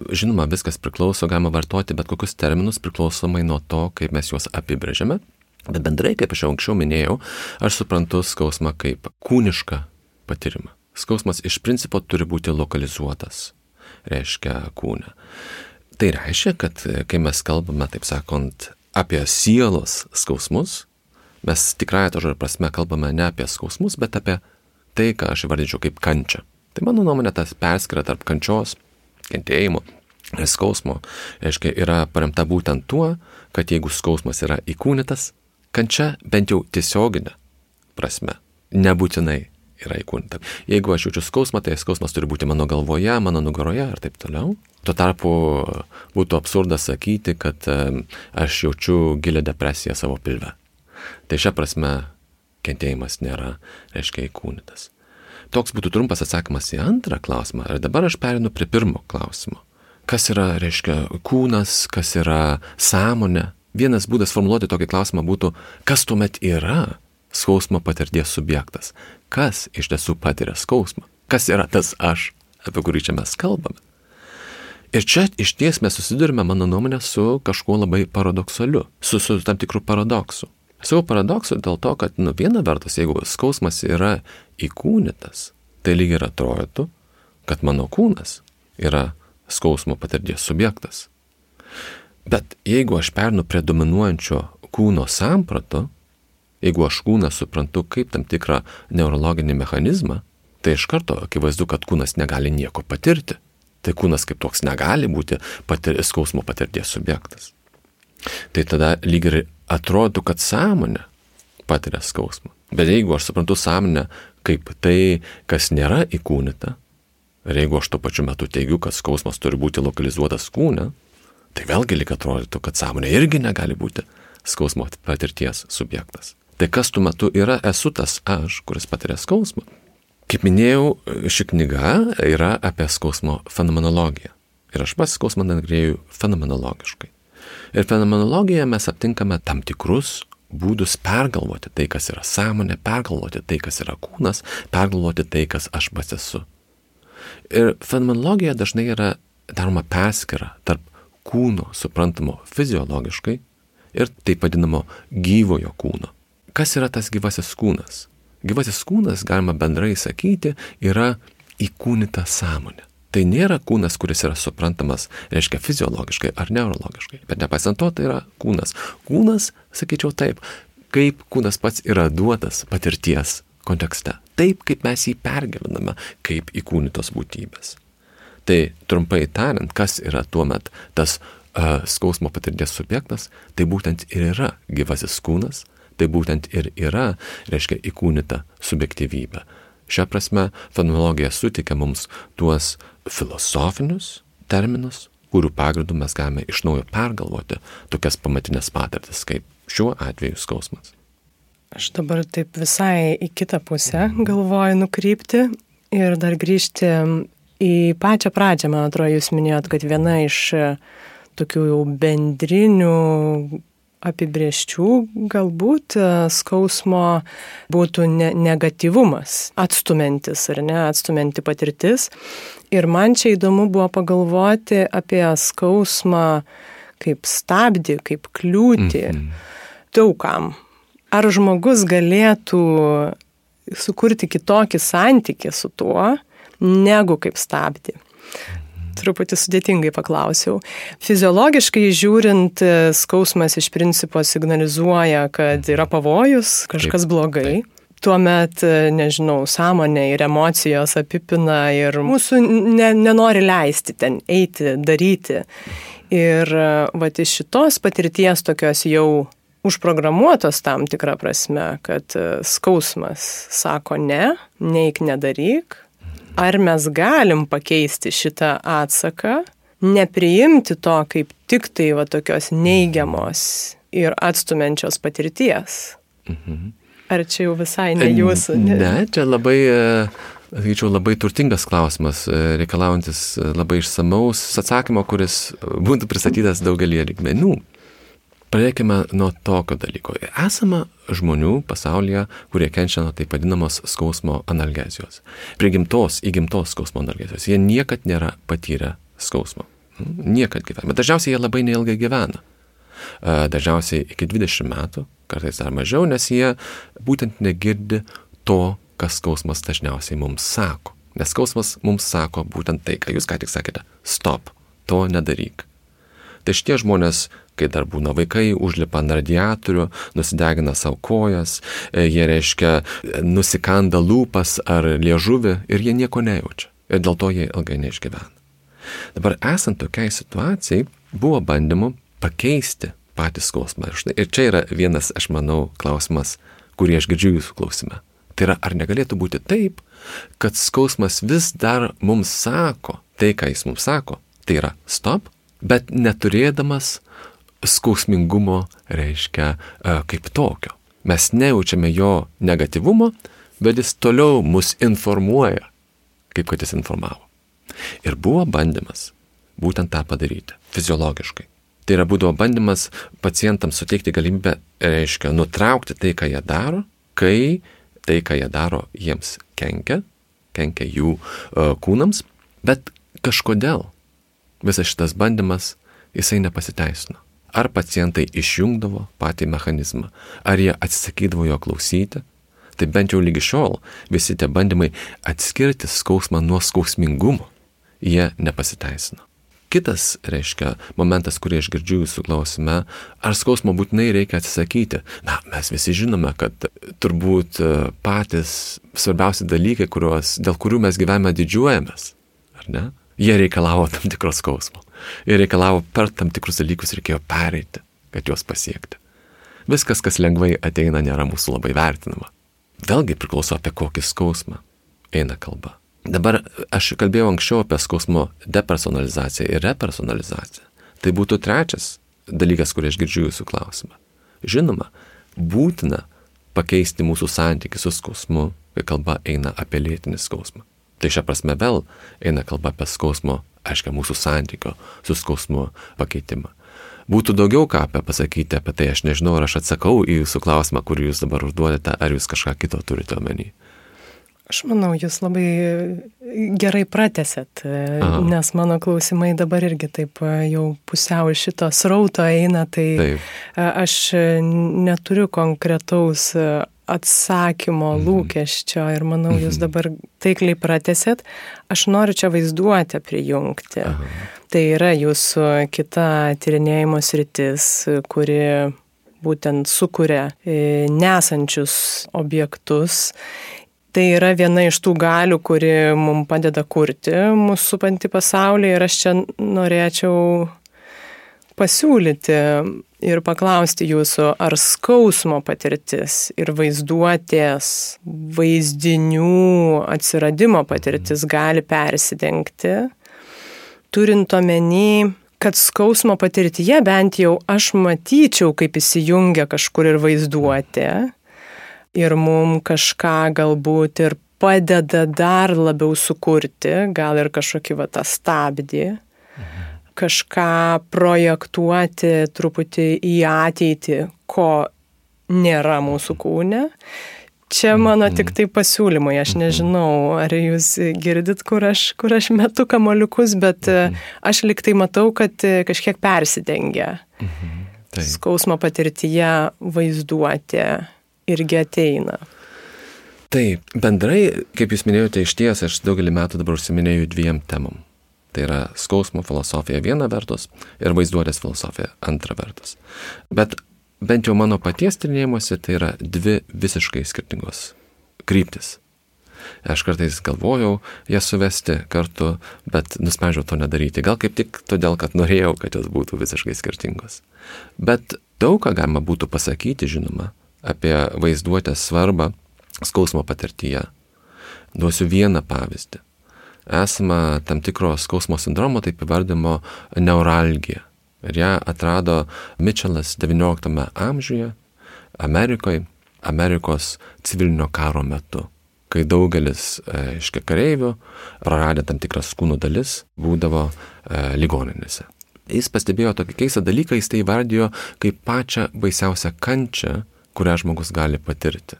Žinoma, viskas priklauso, galima vartoti bet kokius terminus priklausomai nuo to, kaip mes juos apibrėžiame. Bet bendrai, kaip aš jau anksčiau minėjau, aš suprantu skausmą kaip kūnišką patyrimą. Skausmas iš principo turi būti lokalizuotas, reiškia kūne. Tai reiškia, kad kai mes kalbame, taip sakant, apie sielos skausmus, mes tikrai to žodžio prasme kalbame ne apie skausmus, bet apie tai, ką aš įvardinčiau kaip kančią. Tai mano nuomonė tas perskiria tarp kančios, kentėjimo ir skausmo, reiškia, yra paremta būtent tuo, kad jeigu skausmas yra įkūnytas, kančia bent jau tiesioginė prasme nebūtinai yra įkūnyta. Jeigu aš jaučiu skausmą, tai skausmas turi būti mano galvoje, mano nugaroje ir taip toliau. Tuo tarpu būtų absurdas sakyti, kad aš jaučiu gilę depresiją savo pilve. Tai šią prasme kentėjimas nėra, reiškia, įkūnytas. Toks būtų trumpas atsakymas į antrą klausimą. Ir dabar aš perinu prie pirmo klausimo. Kas yra, reiškia, kūnas, kas yra sąmonė? Vienas būdas formuluoti tokį klausimą būtų, kas tuomet yra skausmo patirties subjektas? Kas iš tiesų patiria skausmą, kas yra tas aš, apie kurį čia mes kalbame. Ir čia iš ties mes susidurime, mano nuomonė, su kažkuo labai paradoksaliu, su, su tam tikru paradoksu. Savo paradoksu dėl to, kad, nu, viena vertus, jeigu skausmas yra įkūnytas, tai lyg ir atrodytų, kad mano kūnas yra skausmo patirties subjektas. Bet jeigu aš pernu prie dominuojančio kūno samprato, Jeigu aš kūną suprantu kaip tam tikrą neurologinį mechanizmą, tai iš karto akivaizdu, kad kūnas negali nieko patirti. Tai kūnas kaip toks negali būti patir, skausmo patirties subjektas. Tai tada lyg ir atrodo, kad sąmonė patiria skausmą. Bet jeigu aš suprantu sąmonę kaip tai, kas nėra įkūnyta, ir jeigu aš tuo pačiu metu teigiu, kad skausmas turi būti lokalizuotas kūne, tai vėlgi lyg atrodytų, kad sąmonė irgi negali būti skausmo patirties subjektas. Tai kas tuo metu yra, esu tas aš, kuris patiria skausmą. Kaip minėjau, ši knyga yra apie skausmo fenomenologiją. Ir aš pats skausmą nagrinėjau fenomenologiškai. Ir fenomenologijoje mes aptinkame tam tikrus būdus pergalvoti tai, kas yra sąmonė, pergalvoti tai, kas yra kūnas, pergalvoti tai, kas aš pats esu. Ir fenomenologija dažnai yra daroma perskira tarp kūno suprantamo fiziologiškai ir taip vadinamo gyvojo kūno. Kas yra tas gyvasis kūnas? Gyvasis kūnas, galima bendrai sakyti, yra įkūnyta sąmonė. Tai nėra kūnas, kuris yra suprantamas, reiškia, fiziologiškai ar neurologiškai, bet nepaisant to, tai yra kūnas. Kūnas, sakyčiau taip, kaip kūnas pats yra duotas patirties kontekste. Taip, kaip mes jį pergyvename, kaip įkūnytos būtybės. Tai trumpai tariant, kas yra tuomet tas uh, skausmo patirties subjektas, tai būtent ir yra gyvasis kūnas, tai būtent ir yra, reiškia, įkūnyta subjektyvybė. Šią prasme, fenomenologija suteikia mums tuos filosofinius terminus, kurių pagrindų mes galime iš naujo pergalvoti tokias pamatinės patirtis, kaip šiuo atveju skausmas. Aš dabar taip visai į kitą pusę galvoju nukrypti ir dar grįžti į pačią pradžią, man atrodo, jūs minėjot, kad viena iš tokių jau bendrinių apibrieščių galbūt e, skausmo būtų ne, negatyvumas, atstumantis ar ne, atstumanti patirtis. Ir man čia įdomu buvo pagalvoti apie skausmą kaip stabdį, kaip kliūtį mm -hmm. daugam. Ar žmogus galėtų sukurti kitokį santykį su tuo, negu kaip stabdį? Truputį sudėtingai paklausiau. Fiziologiškai žiūrint, skausmas iš principo signalizuoja, kad yra pavojus, kažkas blogai. tuomet, nežinau, sąmonė ir emocijos apipina ir mūsų ne, nenori leisti ten eiti, daryti. Ir va iš šitos patirties tokios jau užprogramuotos tam tikrą prasme, kad skausmas sako ne, neik nedaryk, ar mes galim pakeisti šitą atsaką, nepriimti to kaip tik tai va tokios neigiamos ir atstumiančios patirties. Mhm. Ar čia jau visai ne jūsų? Ne, ne čia labai, e, sakyčiau, labai turtingas klausimas, e, reikalaujantis e, labai išsamaus atsakymo, kuris būtų pristatytas daugelį lygmenų. Pradėkime nuo tokio dalyko. Esama žmonių pasaulyje, kurie kenčia nuo taip vadinamos skausmo analgezijos. Prigimtos, įgimtos skausmo analgezijos. Jie niekad nėra patyrę skausmo. Niekad gyvena. Bet dažniausiai jie labai neilgai gyvena. Dažniausiai iki 20 metų, kartais dar mažiau, nes jie būtent negirdi to, kas skausmas dažniausiai mums sako. Nes skausmas mums sako būtent tai, ką jūs ką tik sakėte - stop, to nedaryk. Tai šitie žmonės, kai dar būna vaikai, užlipa ant radiatorių, nusidegina savo kojas, e, jie reiškia nusikanda lūpas ar liežuvį ir jie nieko nejaučia. Ir dėl to jie ilgai neišgyvena. Dabar esant tokiai situacijai, buvo bandymų pakeisti patį skausmą. Ir čia yra vienas, aš manau, klausimas, kurį aš girdžiu jūsų klausime. Tai yra, ar negalėtų būti taip, kad skausmas vis dar mums sako tai, ką jis mums sako, tai yra stop, bet neturėdamas skausmingumo reiškia e, kaip tokio. Mes nejaučiame jo negativumo, bet jis toliau mus informuoja, kaip kad jis informavo. Ir buvo bandymas būtent tą padaryti fiziologiškai. Tai yra būdavo bandymas pacientams suteikti galimybę, reiškia, nutraukti tai, ką jie daro, kai tai, ką jie daro, jiems kenkia, kenkia jų uh, kūnams, bet kažkodėl visas šitas bandymas, jisai nepasiteisino. Ar pacientai išjungdavo patį mechanizmą, ar jie atsisakydavo jo klausyti, tai bent jau lygi šiol visi tie bandymai atskirti skausmą nuo skausmingumo, jie nepasiteisino. Kitas, reiškia, momentas, kurį aš girdžiu jūsų klausime, ar skausmo būtinai reikia atsisakyti. Na, mes visi žinome, kad turbūt e, patys svarbiausi dalykai, kuriuos, dėl kurių mes gyvenime didžiuojamės, ar ne? Jie reikalavo tam tikros skausmo. Jie reikalavo per tam tikrus dalykus reikėjo pereiti, kad juos pasiekti. Viskas, kas lengvai ateina, nėra mūsų labai vertinama. Vėlgi priklauso apie kokį skausmą eina kalba. Dabar aš kalbėjau anksčiau apie skausmo depersonalizaciją ir repersonalizaciją. Tai būtų trečias dalykas, kurį aš girdžiu jūsų klausimą. Žinoma, būtina pakeisti mūsų santykių su skausmu, kai kalba eina apie lėtinį skausmą. Tai šią prasme vėl eina kalba apie skausmo, aiškiai, mūsų santykio su skausmu pakeitimą. Būtų daugiau ką apie pasakyti apie tai, aš nežinau, ar aš atsakau į jūsų klausimą, kurį jūs dabar užduodate, ar jūs kažką kito turite omeny. Aš manau, jūs labai gerai pratesėt, Aha. nes mano klausimai dabar irgi taip e, jau pusiau iš šito srauto eina, tai taip. Aš neturiu konkretaus atsakymo mhm. lūkesčio ir manau, jūs mhm. dabar taikliai pratesėt. Aš noriu čia vaizduotę prijungti. Aha. Tai yra jūsų kita tyrinėjimo sritis, kuri būtent sukuria nesančius objektus Tai yra viena iš tų galių, kuri mums padeda kurti mūsų supantį pasaulį ir aš čia norėčiau pasiūlyti ir paklausti jūsų, ar skausmo patirtis ir vaizduotės, vaizdinių atsiradimo patirtis gali persidengti, turint omeny, kad skausmo patirtyje bent jau aš matyčiau, kaip įsijungia kažkur ir vaizduotė ir mum kažką galbūt ir padeda dar labiau sukurti, gal ir kažkokį va tą stabdį, mhm. Kažką projektuoti truputį į ateitį, ko nėra mūsų kūne. Čia mano mhm. tik tai pasiūlymai, aš mhm. nežinau, ar jūs girdit, kur aš, kur aš metu kamoliukus, bet mhm. aš liktai matau, kad kažkiek persidengia. Tai. Skausmo patirtyje vaizduoti irgi ateina. Taip, bendrai, kaip jūs minėjote, iš ties aš daugelį metų dabar užsiminėjau dviem temom. Tai yra skausmo filosofija viena vertus ir vaizduotės filosofija antra vertus. Bet bent jau mano paties tyrinėjimuose tai yra dvi visiškai skirtingos kryptis. Aš kartais galvojau jas suvesti kartu, bet nusprendžiau to nedaryti. Gal kaip tik todėl, kad norėjau, kad jos būtų visiškai skirtingos. Bet daug ką galima būtų pasakyti, žinoma, apie vaizduotės svarbą skausmo patirtyje. Duosiu vieną pavyzdį. Esama tam tikro skausmo sindromo, taip įvardimo neuralgija. Ir ją atrado Mitchellas XIX amžiuje Amerikoje, Amerikos civilinio karo metu kai daugelis, aiškiai, kareivių, praradę tam tikras kūno dalis, būdavo e, ligoninėse. Jis pastebėjo tokį keistą dalyką, jis tai įvardijo kaip pačią baisiausią kančią, kurią žmogus gali patirti.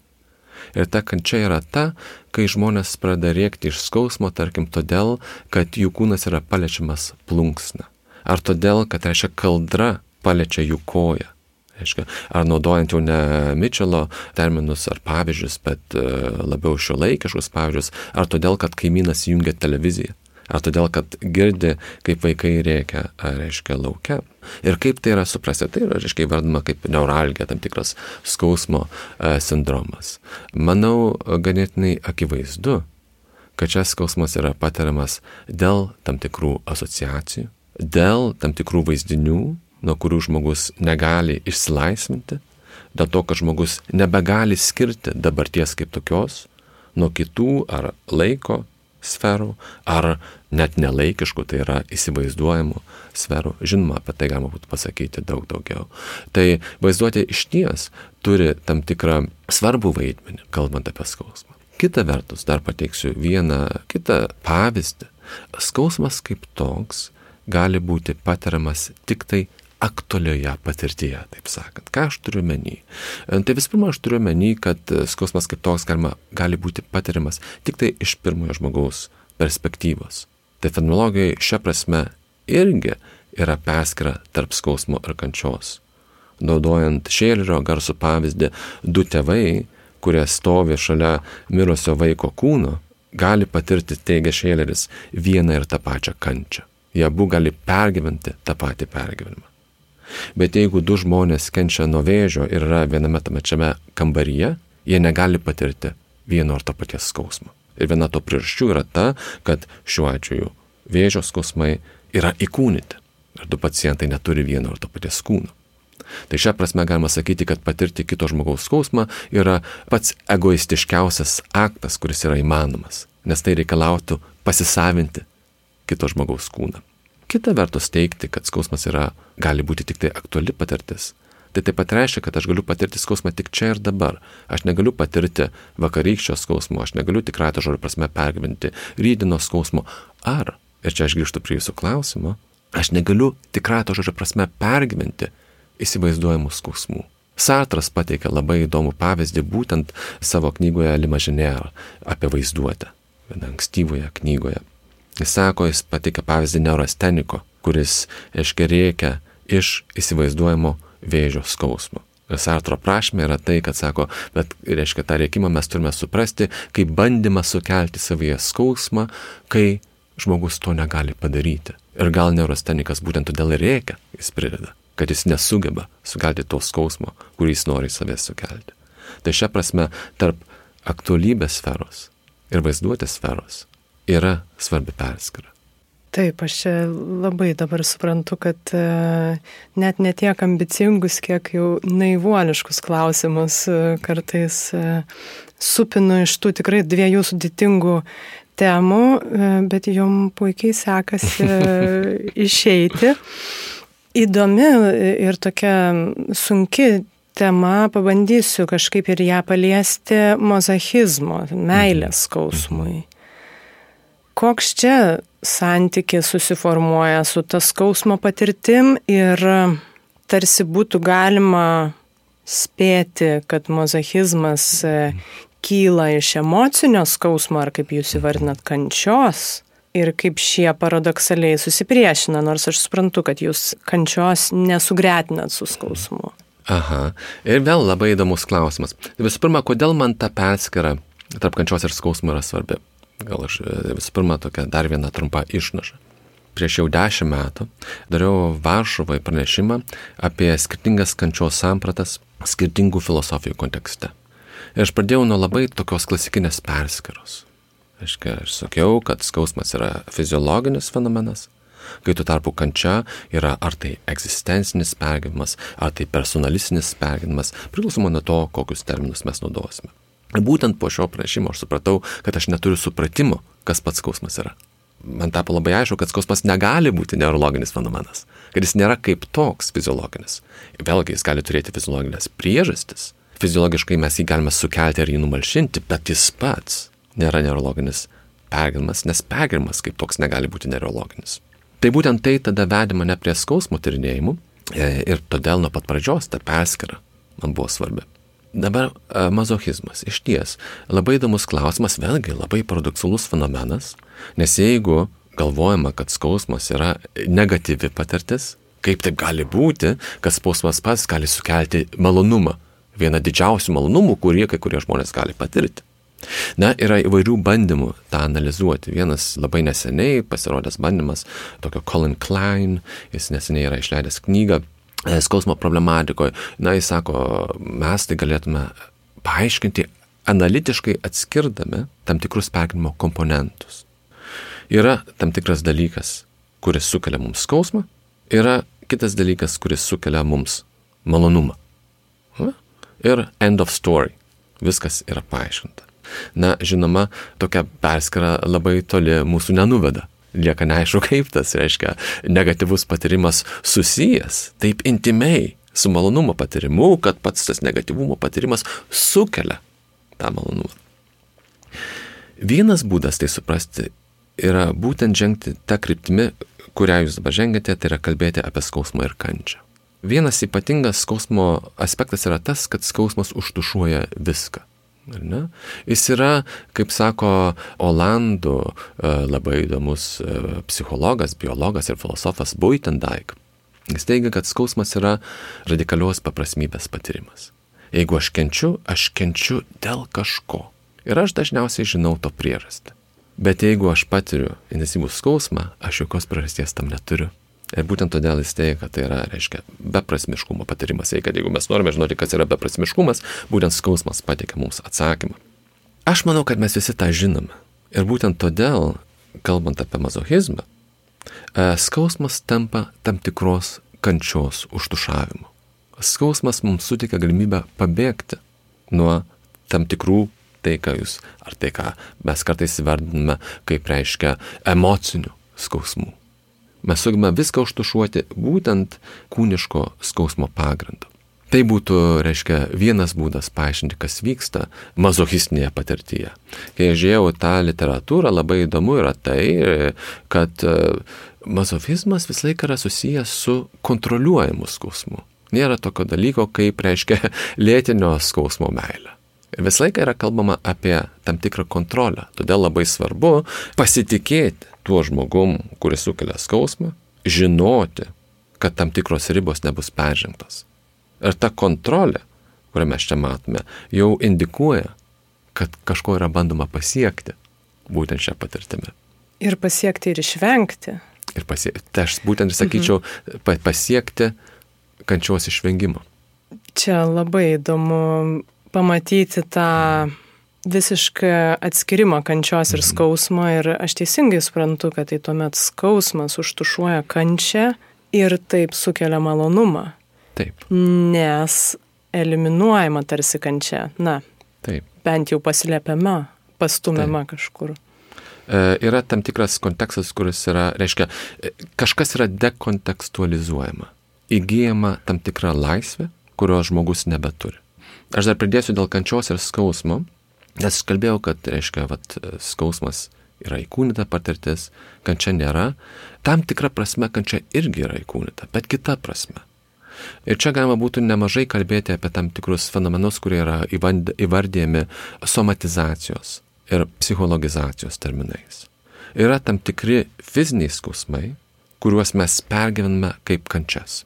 Ir ta kančia yra ta, kai žmonės pradeda rėkti iš skausmo, tarkim, todėl, kad jų kūnas yra paliečiamas plunksna. Ar todėl, kad, reiškia, kaldra paliečia jų koją reiškia, ar naudojant jau ne Mitchelo terminus ar pavyzdžius, bet e, labiau šio laikiškus pavyzdžius, ar todėl, kad kaimynas jungia televiziją, ar todėl, kad girdi, kaip vaikai reikia, ar reiškia laukia. Ir kaip tai yra suprasti, tai yra, reiškia, įvardama kaip neuralgija, tam tikras skausmo e, sindromas. Manau, ganėtinai akivaizdu, kad čia skausmas yra patiriamas dėl tam tikrų asociacijų, dėl tam tikrų vaizdinių, nuo kurių žmogus negali išsilaisvinti, dėl to, kad žmogus nebegali skirti dabarties kaip tokios nuo kitų ar laiko sferų, ar net nelaikiškų, tai yra įsivaizduojamų sferų. Žinoma, apie tai galima būtų pasakyti daug daugiau. Tai vaizduotė iš ties turi tam tikrą svarbų vaidmenį, kalbant apie skausmą. Kita vertus, dar pateiksiu vieną kitą pavyzdį. Skausmas kaip toks gali būti patiriamas tik tai aktualioje patirtyje, taip sakant. Ką aš turiu menį? E, tai visų pirma, aš turiu menį, kad e, skausmas kaip toks galima, gali būti patiriamas tik tai iš pirmojo žmogaus perspektyvos. Tai fenomenologijai šia prasme irgi yra perskira tarp skausmo ir kančios. Naudojant Šėlerio garsų pavyzdį, du tėvai, kurie stovi šalia mirusio vaiko kūno, gali patirti, teigia Šėleris, vieną ir tą pačią kančią. Jie abu gali pergyventi tą patį pergyvenimą. Bet jeigu du žmonės kenčia nuo vėžio ir yra viename tame pačiame kambaryje, jie negali patirti vieno ar to paties skausmo. Ir viena to priežasčių yra ta, kad šiuo atveju vėžio skausmai yra įkūnyti. Ir du pacientai neturi vieno ar to paties kūno. Tai šią prasme galima sakyti, kad patirti kito žmogaus skausmą yra pats egoistiškiausias aktas, kuris yra įmanomas, nes tai reikalautų pasisavinti kito žmogaus kūną. Kita vertus teikti, kad skausmas yra, gali būti tik tai aktuali patirtis. Tai taip pat reiškia, kad aš galiu patirti skausmą tik čia ir dabar. Aš negaliu patirti vakarykščio skausmo, aš negaliu tikrai to žodžio prasme pergyventi rydienos skausmo. Ar, ir čia aš grįžtu prie jūsų klausimo, aš negaliu tikrai to žodžio prasme pergyventi įsivaizduojamų skausmų. Sartras pateikia labai įdomų pavyzdį būtent savo knygoje Limažinėra apie vaizduotę, ankstyvoje knygoje. Jis sako, jis patikė pavyzdį neurosteniko, kuris, aiškiai, reikia iš įsivaizduojamo vėžio skausmo. Sartro prašymė yra tai, kad sako, bet, reiškia, tą reikimą mes turime suprasti kaip bandymą sukelti savyje skausmą, kai žmogus to negali padaryti. Ir gal neurostenikas būtent todėl ir reikia, jis prideda, kad jis nesugeba sukelti to skausmo, kurį jis nori savęs sukelti. Tai šia prasme tarp aktualybės sferos ir vaizduotės sferos yra svarbi perskara. Taip, aš čia labai dabar suprantu, kad uh, net netiek ambicingus, kiek jau naivuoliškus klausimus uh, kartais uh, supinu iš tų tikrai dviejų sudėtingų temų, bet jom puikiai sekasi išeiti. Įdomi ir tokia sunki tema, pabandysiu kažkaip ir ją paliesti mozachizmo, meilės skausmui koks čia santykis susiformuoja su tas skausmo patirtim ir tarsi būtų galima spėti, kad mozachizmas e, kyla iš emocinio skausmo, ar kaip jūs įvardinat, kančios. Ir kaip šie paradoksaliai susipriešina, nors aš suprantu, kad jūs kančios nesugretinat su skausmu. Aha. Ir vėl labai įdomus klausimas. Visų pirma, kodėl man ta perskara tarp kančios ir skausmo yra svarbi? Gal aš e, visų pirma tokia dar viena trumpa išnaša. Prieš jau dešimt metų dariau Varšuvoje pranešimą apie skirtingas kančios sampratas skirtingų filosofijų kontekste. Ir aš pradėjau nuo labai tokios klasikinės perskiros. Aiškia, aš sakiau, kad skausmas yra fiziologinis fenomenas, kai tuo tarpu kančia yra ar tai egzistencinis pergyvenimas, ar tai personalistinis pergyvenimas, priklausomai nuo to, kokius terminus mes naudosime. Būtent po šio prašymo aš supratau, kad aš neturiu supratimo, kas pats skausmas yra. Man tapo labai aišku, kad skausmas negali būti neurologinis fenomenas, kad jis nėra kaip toks fiziologinis. Vėlgi jis gali turėti fiziologinės priežastis. Fiziologiškai mes jį galime sukelti ar jį numalšinti, bet jis pats nėra neurologinis pergirimas, nes pergirimas kaip toks negali būti neurologinis. Tai būtent tai tada vedė mane prie skausmo tyrinėjimų e, ir todėl nuo pat pradžios ta perskira man buvo svarbi. Dabar e, mazochizmas. Iš ties, labai įdomus klausimas, vėlgi labai paradoksalus fenomenas, nes jeigu galvojama, kad skausmas yra negatyvi patirtis, kaip taip gali būti, kad skausmas pats gali sukelti malonumą, vieną didžiausių malonumų, kurie kai kurie žmonės gali patirti. Na, yra įvairių bandymų tą analizuoti. Vienas labai neseniai pasirodęs bandymas, tokio Colin Klein, jis neseniai yra išleidęs knygą skausmo problematikoje. Na, jis sako, mes tai galėtume paaiškinti analitiškai atskirdami tam tikrus pergyvenimo komponentus. Yra tam tikras dalykas, kuris sukelia mums skausmą, yra kitas dalykas, kuris sukelia mums malonumą. Ir end of story. Viskas yra paaiškinta. Na, žinoma, tokia perskara labai toli mūsų nenuveda. Lieka neaišku, kaip tas reiškia negatyvus patyrimas susijęs taip intimiai su malonumo patyrimu, kad pats tas negatyvumo patyrimas sukelia tą malonumą. Vienas būdas tai suprasti yra būtent žengti tą kryptimį, kurią jūs dabar žengėte, tai yra kalbėti apie skausmą ir kančią. Vienas ypatingas skausmo aspektas yra tas, kad skausmas užtušuoja viską. Jis yra, kaip sako Olandų e, labai įdomus e, psichologas, biologas ir filosofas Buitendaik. Jis teigia, kad skausmas yra radikalios paprasmybės patyrimas. Jeigu aš kenčiu, aš kenčiu dėl kažko. Ir aš dažniausiai žinau to priežastį. Bet jeigu aš patiriu intensyvų skausmą, aš jokios priežasties tam neturiu. Ir būtent todėl jis teigia, kad tai yra, reiškia, beprasmiškumo patyrimas. Tai kad jeigu mes norime žinoti, kas yra beprasmiškumas, būtent skausmas pateikia mums atsakymą. Aš manau, kad mes visi tą žinome. Ir būtent todėl, kalbant apie mazochizmą, e, skausmas tampa tam tikros kančios užtušavimu. Skausmas mums suteikia galimybę pabėgti nuo tam tikrų tai, ką jūs, ar tai, ką mes kartais įvardiname kaip reiškia emocinių skausmų. Mes sugebame viską užtušuoti būtent kūniško skausmo pagrindu. Tai būtų, reiškia, vienas būdas paaiškinti, kas vyksta mazochistinėje patirtyje. Kai žiūrėjau tą literatūrą, labai įdomu yra tai, kad e, mazofizmas visą laiką yra susijęs su kontroliuojamu skausmu. Nėra tokio dalyko, kaip, reiškia, lėtinio skausmo meilė. Visą laiką yra kalbama apie tam tikrą kontrolę. Todėl labai svarbu pasitikėti tuo žmogum, kuris sukelia skausmą, žinoti, kad tam tikros ribos nebus peržengtos. Ir ta kontrolė, kurią mes čia matome, jau indikuoja, kad kažko yra bandoma pasiekti būtent šią patirtimį. Ir pasiekti ir išvengti. Ir pasiekti, tai aš būtent ir sakyčiau, mhm. pasiekti kančios išvengimo. Čia labai įdomu pamatyti tą visišką atskirimą kančios ir mhm. skausmo ir aš teisingai suprantu, kad tai tuomet skausmas užtušuoja kančią ir taip sukelia malonumą. Taip. Nes eliminuojama tarsi kančia. Na. Taip. Bent jau paslėpiama, pastumiama taip. kažkur. E, yra tam tikras kontekstas, kuris yra, reiškia, e, kažkas yra dekontekstualizuojama. Įgyjama tam tikra laisvė, kurios žmogus nebeturi. Aš dar pridėsiu dėl kančios ir skausmo. Nes aš kalbėjau, kad, reiškia, vat, skausmas yra įkūnyta patirtis, kančia nėra. Tam tikra prasme kančia irgi yra įkūnyta, bet kita prasme. Ir čia galima būtų nemažai kalbėti apie tam tikrus fenomenus, kurie yra įvardyjami somatizacijos ir psichologizacijos terminais. Yra tam tikri fiziniai skausmai, kuriuos mes pergyvename kaip kančias.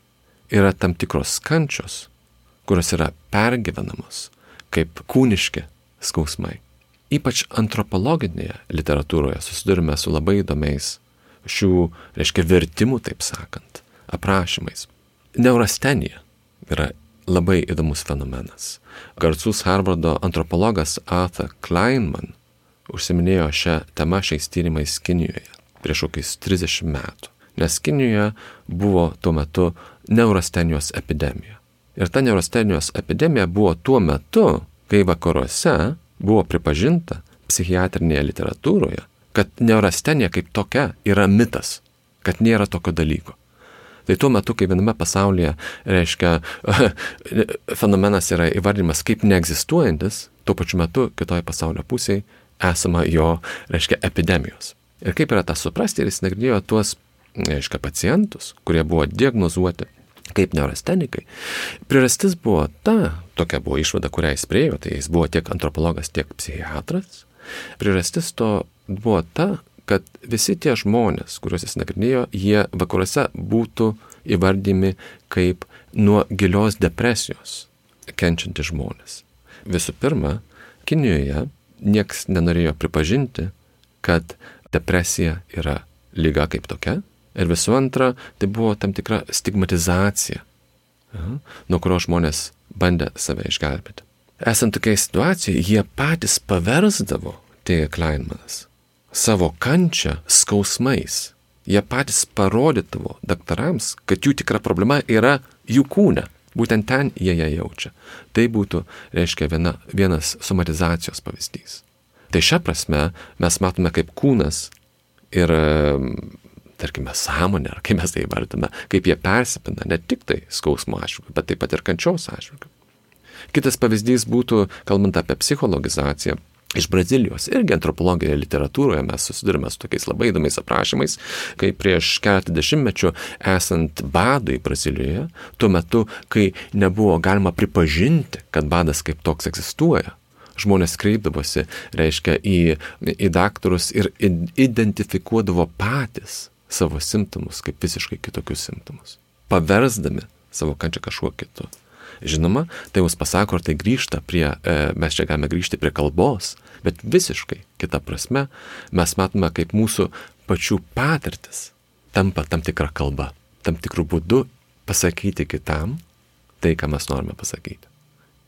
Yra tam tikros kančios, kurios yra pergyvenamos kaip kūniški skausmai. Ypač antropologinėje literatūroje susidurime su labai įdomiais šių, reiškia, vertimų, taip sakant, aprašymais. Neurastenija yra labai įdomus fenomenas. Garsus Harvardo antropologas Arthur Kleinman užsiminėjo šią temą šiais tyrimais Kinijoje prieš kokius 30 metų. Nes Kinijoje buvo tuo metu neurastenijos epidemija. Ir ta neurastenijos epidemija buvo tuo metu, kai vakaruose buvo pripažinta psichiatrinėje literatūroje, kad neurastenija kaip tokia yra mitas, kad nėra tokio dalyko. Tai tuo metu, kai viename pasaulyje, reiškia, fenomenas yra įvardymas kaip neegzistuojantis, tuo pačiu metu kitoje pasaulio pusėje esama jo, reiškia, epidemijos. Ir kaip yra tą suprasti, ir jis nagrinėjo tuos, reiškia, pacientus, kurie buvo diagnozuoti kaip neurastenikai. Priežastis buvo ta, tokia buvo išvada, kurią jis priejo, tai jis buvo tiek antropologas, tiek psichiatras. Priežastis to buvo ta, kad visi tie žmonės, kuriuos jis nagrinėjo, jie vakaruose būtų įvardymi kaip nuo gilios depresijos kenčianti žmonės. Visų pirma, Kinijoje nieks nenorėjo pripažinti, kad depresija yra lyga kaip tokia. Ir visų antra, tai buvo tam tikra stigmatizacija, nuo kurio žmonės bandė save išgelbėti. Esant tokiai situacijai, jie patys paversdavo, teigia Kleinmanas, savo kančią skausmais. Jie patys parodydavo daktarams, kad jų tikra problema yra jų kūne. Būtent ten jie ją jaučia. Tai būtų, reiškia, viena, vienas somatizacijos pavyzdys. Tai šią prasme mes matome, kaip kūnas ir, tarkime, sąmonė, ar kaip mes tai vardame, kaip jie persipina ne tik tai skausmo atžvilgiu, bet taip pat ir kančios atžvilgiu. Kitas pavyzdys būtų, kalbant apie psichologizaciją, iš Brazilijos. Irgi antropologijoje literatūroje mes susidurime su tokiais labai įdomiais aprašymais, kai prieš keletą dešimtmečių esant badui Brazilijoje, tuo metu, kai nebuvo galima pripažinti, kad badas kaip toks egzistuoja, žmonės kreipdavosi, reiškia, į, į daktarus ir identifikuodavo patys savo simptomus kaip visiškai kitokius simptomus, paversdami savo kančią kažkuo kitu. Žinoma, tai mums pasako, ar tai grįžta prie, e, mes čia galime grįžti prie kalbos, bet visiškai kita prasme mes matome, kaip mūsų pačių patirtis tampa tam tikra kalba, tam tikrų būdų pasakyti kitam tai, ką mes norime pasakyti.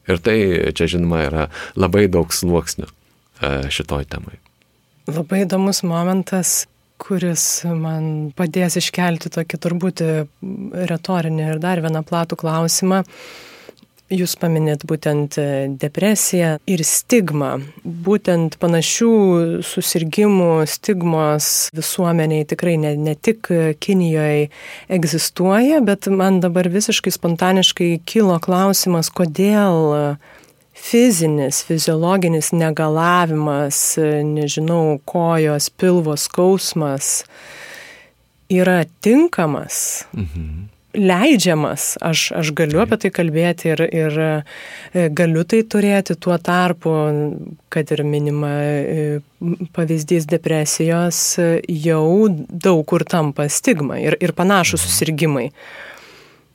Ir tai čia, žinoma, yra labai daug sluoksnių e, šitoj temai. Labai įdomus momentas, kuris man padės iškelti tokį turbūt retorinį ir dar vieną platų klausimą. Jūs paminėt būtent depresiją ir stigmą. Būtent panašių susirgymų, stigmos visuomeniai tikrai ne, ne tik Kinijoje egzistuoja, bet man dabar visiškai spontaniškai kilo klausimas, kodėl fizinis, fiziologinis negalavimas, nežinau, kojos, pilvo skausmas yra tinkamas. Mhm leidžiamas, aš, aš galiu apie tai kalbėti ir, ir e, galiu tai turėti tuo tarpu, kad ir minima e, pavyzdys depresijos jau daug kur tampa stigma ir, ir panašus mhm.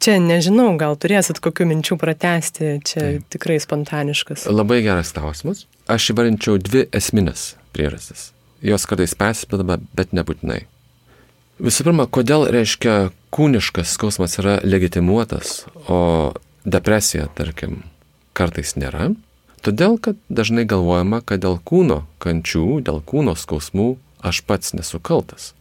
Čia nežinau, gal turėsit kokių minčių pratesti, čia Taip. tikrai spontaniškas. Labai geras klausimas. Aš įvardinčiau dvi esminės priežastis. Jos kartais persipilama, bet nebūtinai. Visų pirma, kodėl reiškia kūniškas skausmas yra legitimuotas, o depresija, tarkim, kartais nėra? Todėl, kad dažnai galvojama, kad dėl kūno kančių, dėl kūno skausmų aš pats nesu kaltas.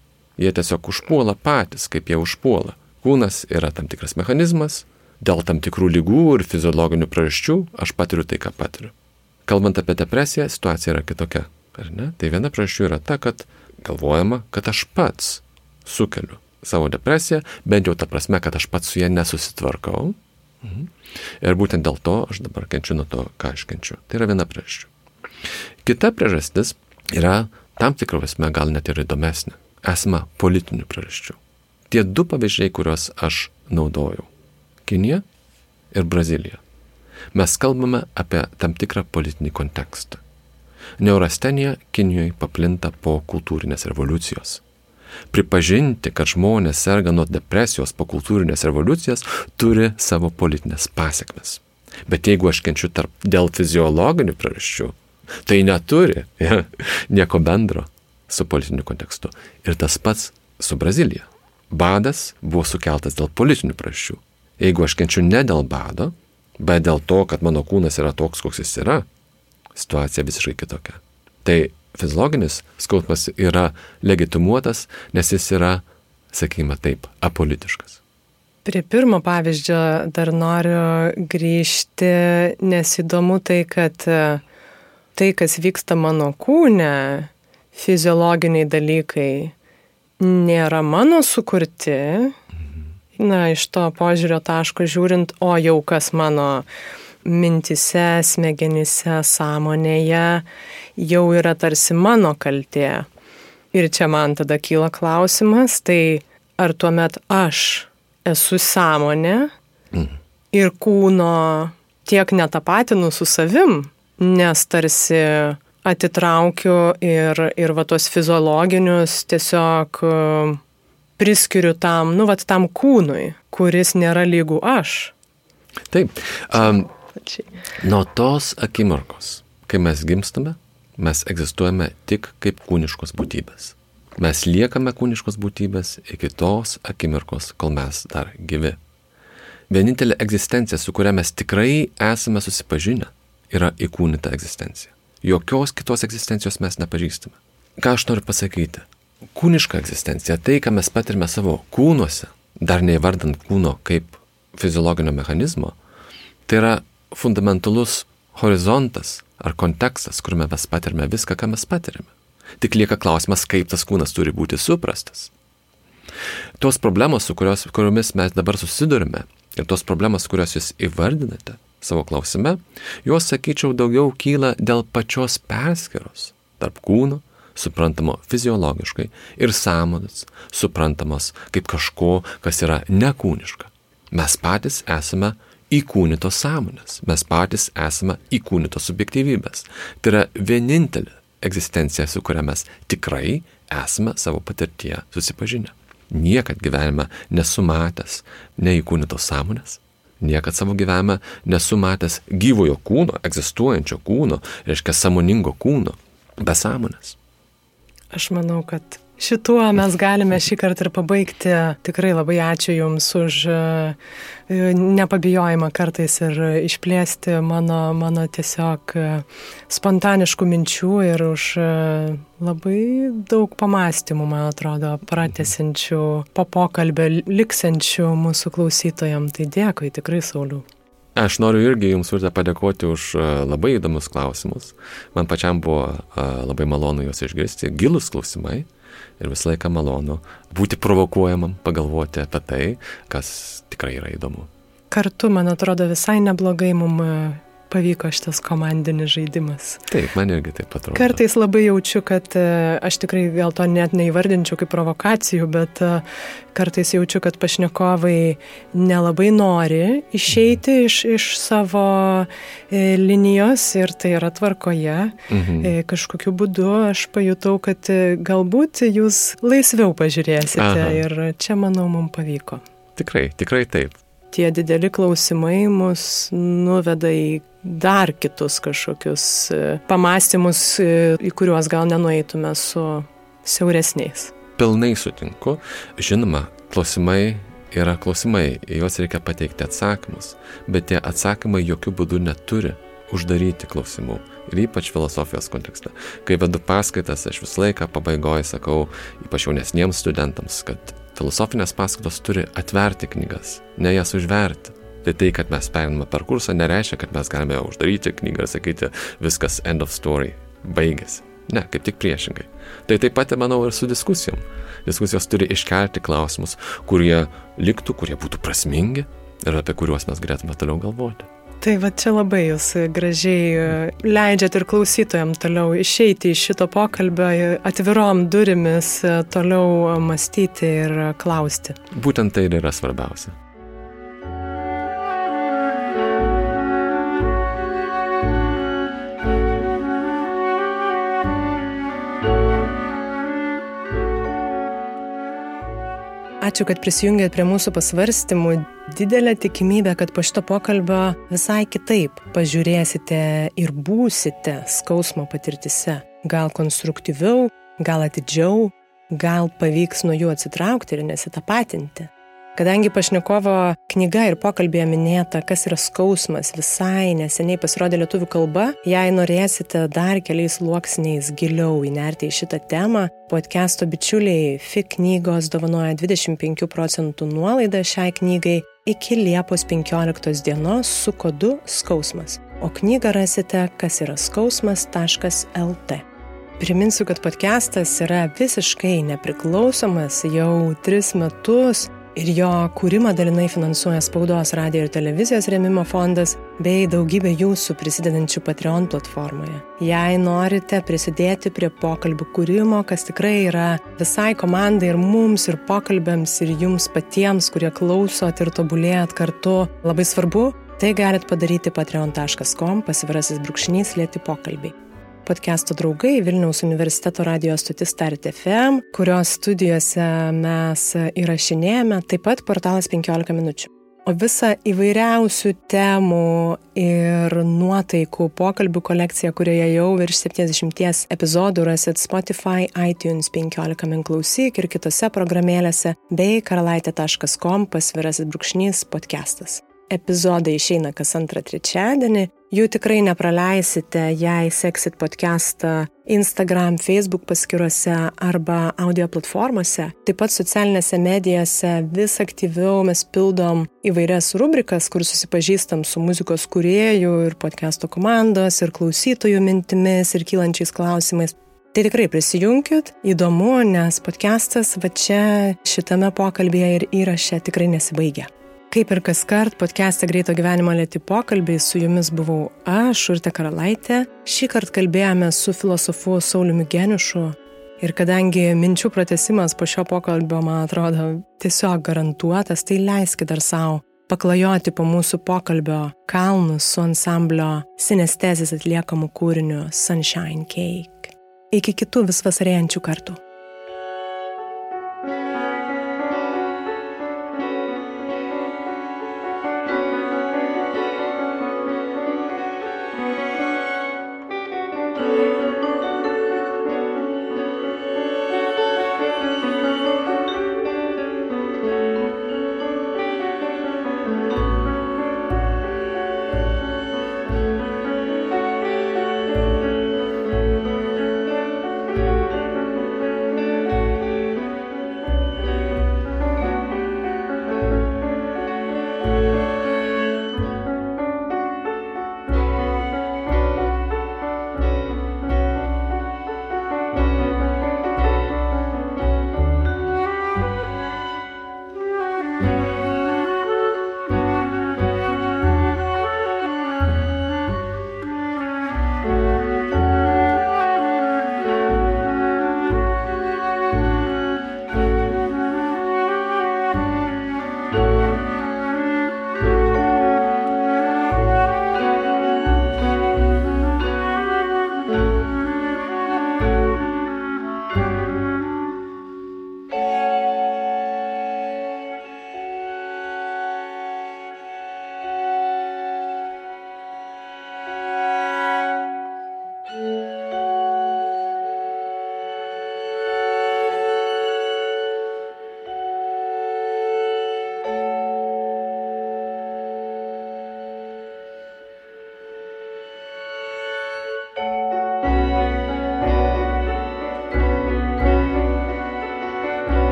Jie tiesiog užpuola patys, kaip jie užpuola. Kūnas yra tam tikras mechanizmas, dėl tam tikrų lygų ir fiziologinių priežasčių aš patiriu tai, ką patiriu. Kalbant apie depresiją, situacija yra kitokia, ar ne? Tai viena priežasčių yra ta, kad galvojama, kad aš pats sukeliu savo depresiją, bent jau ta prasme, kad aš pats su ja nesusitvarkau. Mhm. Ir būtent dėl to aš dabar kenčiu nuo to, ką aš kenčiu. Tai yra viena priežasčių. Kita priežastis yra tam tikrą prasme gal net ir įdomesnė. Esama politinių priežasčių. Tie du pavyzdžiai, kuriuos aš naudojau - Kinija ir Brazilija. Mes kalbame apie tam tikrą politinį kontekstą. Neurastenija Kinijoje paplinta po kultūrinės revoliucijos. Pripažinti, kad žmonės serga nuo depresijos po kultūrinės revoliucijos, turi savo politinės pasiekmes. Bet jeigu aš kenčiu tarp, dėl fiziologinių priežasčių, tai neturi ja, nieko bendro su politiniu kontekstu. Ir tas pats su Brazilija badas buvo sukeltas dėl politinių praščių. Jeigu aš kenčiu ne dėl bado, Bet dėl to, kad mano kūnas yra toks, koks jis yra, situacija visiškai kitokia. Tai fiziologinis skausmas yra legitimuotas, nes jis yra, sakykime taip, apolitiškas. Prie pirmo pavyzdžio dar noriu grįžti, nes įdomu tai, kad e, tai, kas vyksta mano kūne, fiziologiniai dalykai, nėra mano sukurti. Na, iš to požiūrio taško žiūrint, o jau kas mano mintise, smegenyse, sąmonėje jau yra tarsi mano kaltė. Ir čia man tada kyla klausimas, tai ar tuomet aš esu sąmonė mm. ir kūno tiek netapatinu su savim, nes tarsi atitraukiu ir, ir va tos fiziologinius tiesiog priskiriu tam, nu, va tam kūnui, kuris nėra lygų aš. Taip. Um, nuo tos akimirkos, kai mes gimstame, mes egzistuojame tik kaip kūniškos būtybės. Mes liekame kūniškos būtybės iki tos akimirkos, kol mes dar gyvi. Vienintelė egzistencija, su kuria mes tikrai esame susipažinę, yra įkūnyta egzistencija. Jokios kitos egzistencijos mes nepažįstame. Ką aš noriu pasakyti? Kūniška egzistencija, tai, ką mes patirime savo kūnuose, dar neįvardant kūno kaip fiziologinio mechanizmo, tai yra fundamentalus horizontas ar kontekstas, kuriame mes patirime viską, ką mes patirime. Tik lieka klausimas, kaip tas kūnas turi būti suprastas. Tos problemos, su kurios, kuriomis mes dabar susidurime ir tos problemos, kurios jūs įvardinate savo klausime, jos, sakyčiau, daugiau kyla dėl pačios perskiros tarp kūno, suprantamo fiziologiškai, ir sąmonės, suprantamos kaip kažko, kas yra nekūniška. Mes patys esame įkūnytos sąmonės, mes patys esame įkūnytos subjektyvybės. Tai yra vienintelė egzistencija, su kuria mes tikrai esame savo patirtyje susipažinę. Niekad gyvenime nesu matęs neįkūnytos sąmonės, niekad savo gyvenime nesu matęs gyvojo kūno, egzistuojančio kūno, reiškia samoningo kūno, be sąmonės. Aš manau, kad Šituo mes galime šį kartą ir pabaigti. Tikrai labai ačiū Jums už e, nepabijojimą kartais ir išplėsti mano, mano tiesiog e, spontaniškų minčių ir už e, labai daug pamastymų, man atrodo, pratesinčių po pokalbio liksenčių mūsų klausytojams. Tai dėkui tikrai, Sauliu. Aš noriu irgi Jums urte padėkoti už labai įdomus klausimus. Man pačiam buvo labai malonu juos išgirsti. Gilus klausimai ir visą laiką malonu būti provokuojamam, pagalvoti apie tai, kas tikrai yra įdomu. Kartu, man atrodo, visai neblogai mums pavyko šitas komandinis žaidimas. Taip, man irgi taip atrodo. Kartais labai jaučiu, kad e, aš tikrai gal to net neįvardinčiau kaip provokacijų, bet e, kartais jaučiu, kad pašnekovai nelabai nori išeiti iš, iš savo e, linijos ir tai yra tvarkoje. Mhm. Kažkokiu būdu aš pajutau, kad galbūt jūs laisviau pažiūrėsite Aha. ir čia, manau, mums pavyko. Tikrai, tikrai taip tie dideli klausimai mus nuveda į dar kitus kažkokius e, pamastymus, e, į kuriuos gal nenueitume su siauresniais. Pilnai sutinku. Žinoma, klausimai yra klausimai, juos reikia pateikti atsakymus, bet tie atsakymai jokių būdų neturi uždaryti klausimų. Ir ypač filosofijos kontekste. Kai vedu paskaitas, aš visą laiką pabaigoje sakau, ypač jaunesniems studentams, kad filosofinės paskaitos turi atverti knygas, ne jas užverti. Tai tai, kad mes periname per kursą, nereiškia, kad mes galime uždaryti knygą ir sakyti, viskas end of story, baigėsi. Ne, kaip tik priešingai. Tai taip pat, manau, ir su diskusijom. Diskusijos turi iškelti klausimus, kurie liktų, kurie būtų prasmingi ir apie kuriuos mes galėtume toliau galvoti. Tai va čia labai jūs gražiai e, leidžiat ir klausytojams toliau išeiti iš šito pokalbio atvirom durimis, e, toliau mąstyti ir klausti. Būtent tai ir yra svarbiausia. Ačiū, kad prisijungėt prie mūsų pasvarstymų. Didelė tikimybė, kad po šito pokalbio visai kitaip pažiūrėsite ir būsite skausmo patirtise. Gal konstruktyviau, gal atidžiau, gal pavyks nuo jų atsitraukti ir nesitapatinti. Kadangi pašnekovo knyga ir pokalbėje minėta, kas yra skausmas, visai neseniai pasirodė lietuvių kalba, jei norėsite dar keliais sluoksniais giliau įnerti į šitą temą, podcast'o bičiuliai FIK knygos dovanoja 25 procentų nuolaidą šiai knygai iki Liepos 15 dienos su kodu skausmas. O knygą rasite kas yra skausmas.lt. Priminsiu, kad podcastas yra visiškai nepriklausomas jau tris metus ir jo kūrimą dalinai finansuoja Spaudos radio ir televizijos remimo fondas bei daugybė jūsų prisidedančių Patreon platformoje. Jei norite prisidėti prie pokalbių kūrimo, kas tikrai yra visai komandai ir mums, ir pokalbėms, ir jums patiems, kurie klausot ir tobulėjat kartu, labai svarbu, tai galit padaryti patreon.com pasvirasis brūkšnys lėti pokalbiai podcast'o draugai Vilniaus universiteto radio stotis Start FM, kurios studijose mes įrašinėjame, taip pat portalas 15 minučių. O visą įvairiausių temų ir nuotaikų pokalbių kolekciją, kurioje jau virš 70 epizodų rasit Spotify, iTunes 15 min klausyk ir kitose programėlėse bei karalaitė.com pasvirasis brūkšnys podcastas epizodai išeina kas antrą trečiadienį. Jų tikrai nepraleisite, jei seksit podcastą Instagram, Facebook paskiruose arba audio platformose. Taip pat socialinėse medijose vis aktyviau mes pildom įvairias rubrikas, kur susipažįstam su muzikos kuriejų ir podcast'o komandos ir klausytojų mintimis ir kylančiais klausimais. Tai tikrai prisijunkit, įdomu, nes podcastas va čia šitame pokalbėje ir įraše tikrai nesibaigia. Kaip ir kas kart, podcast'e Greito gyvenimo lėti pokalbiai su jumis buvau aš, Urte Karalaitė. Šį kartą kalbėjome su filosofu Sauliumi Geniušu. Ir kadangi minčių pratesimas po šio pokalbio, man atrodo, tiesiog garantuotas, tai leiskit dar savo paklajoti po mūsų pokalbio kalnus su ansamblio sinestezis atliekamų kūriniu Sunshine Cake. Iki kitų vis vasarėjančių kartų.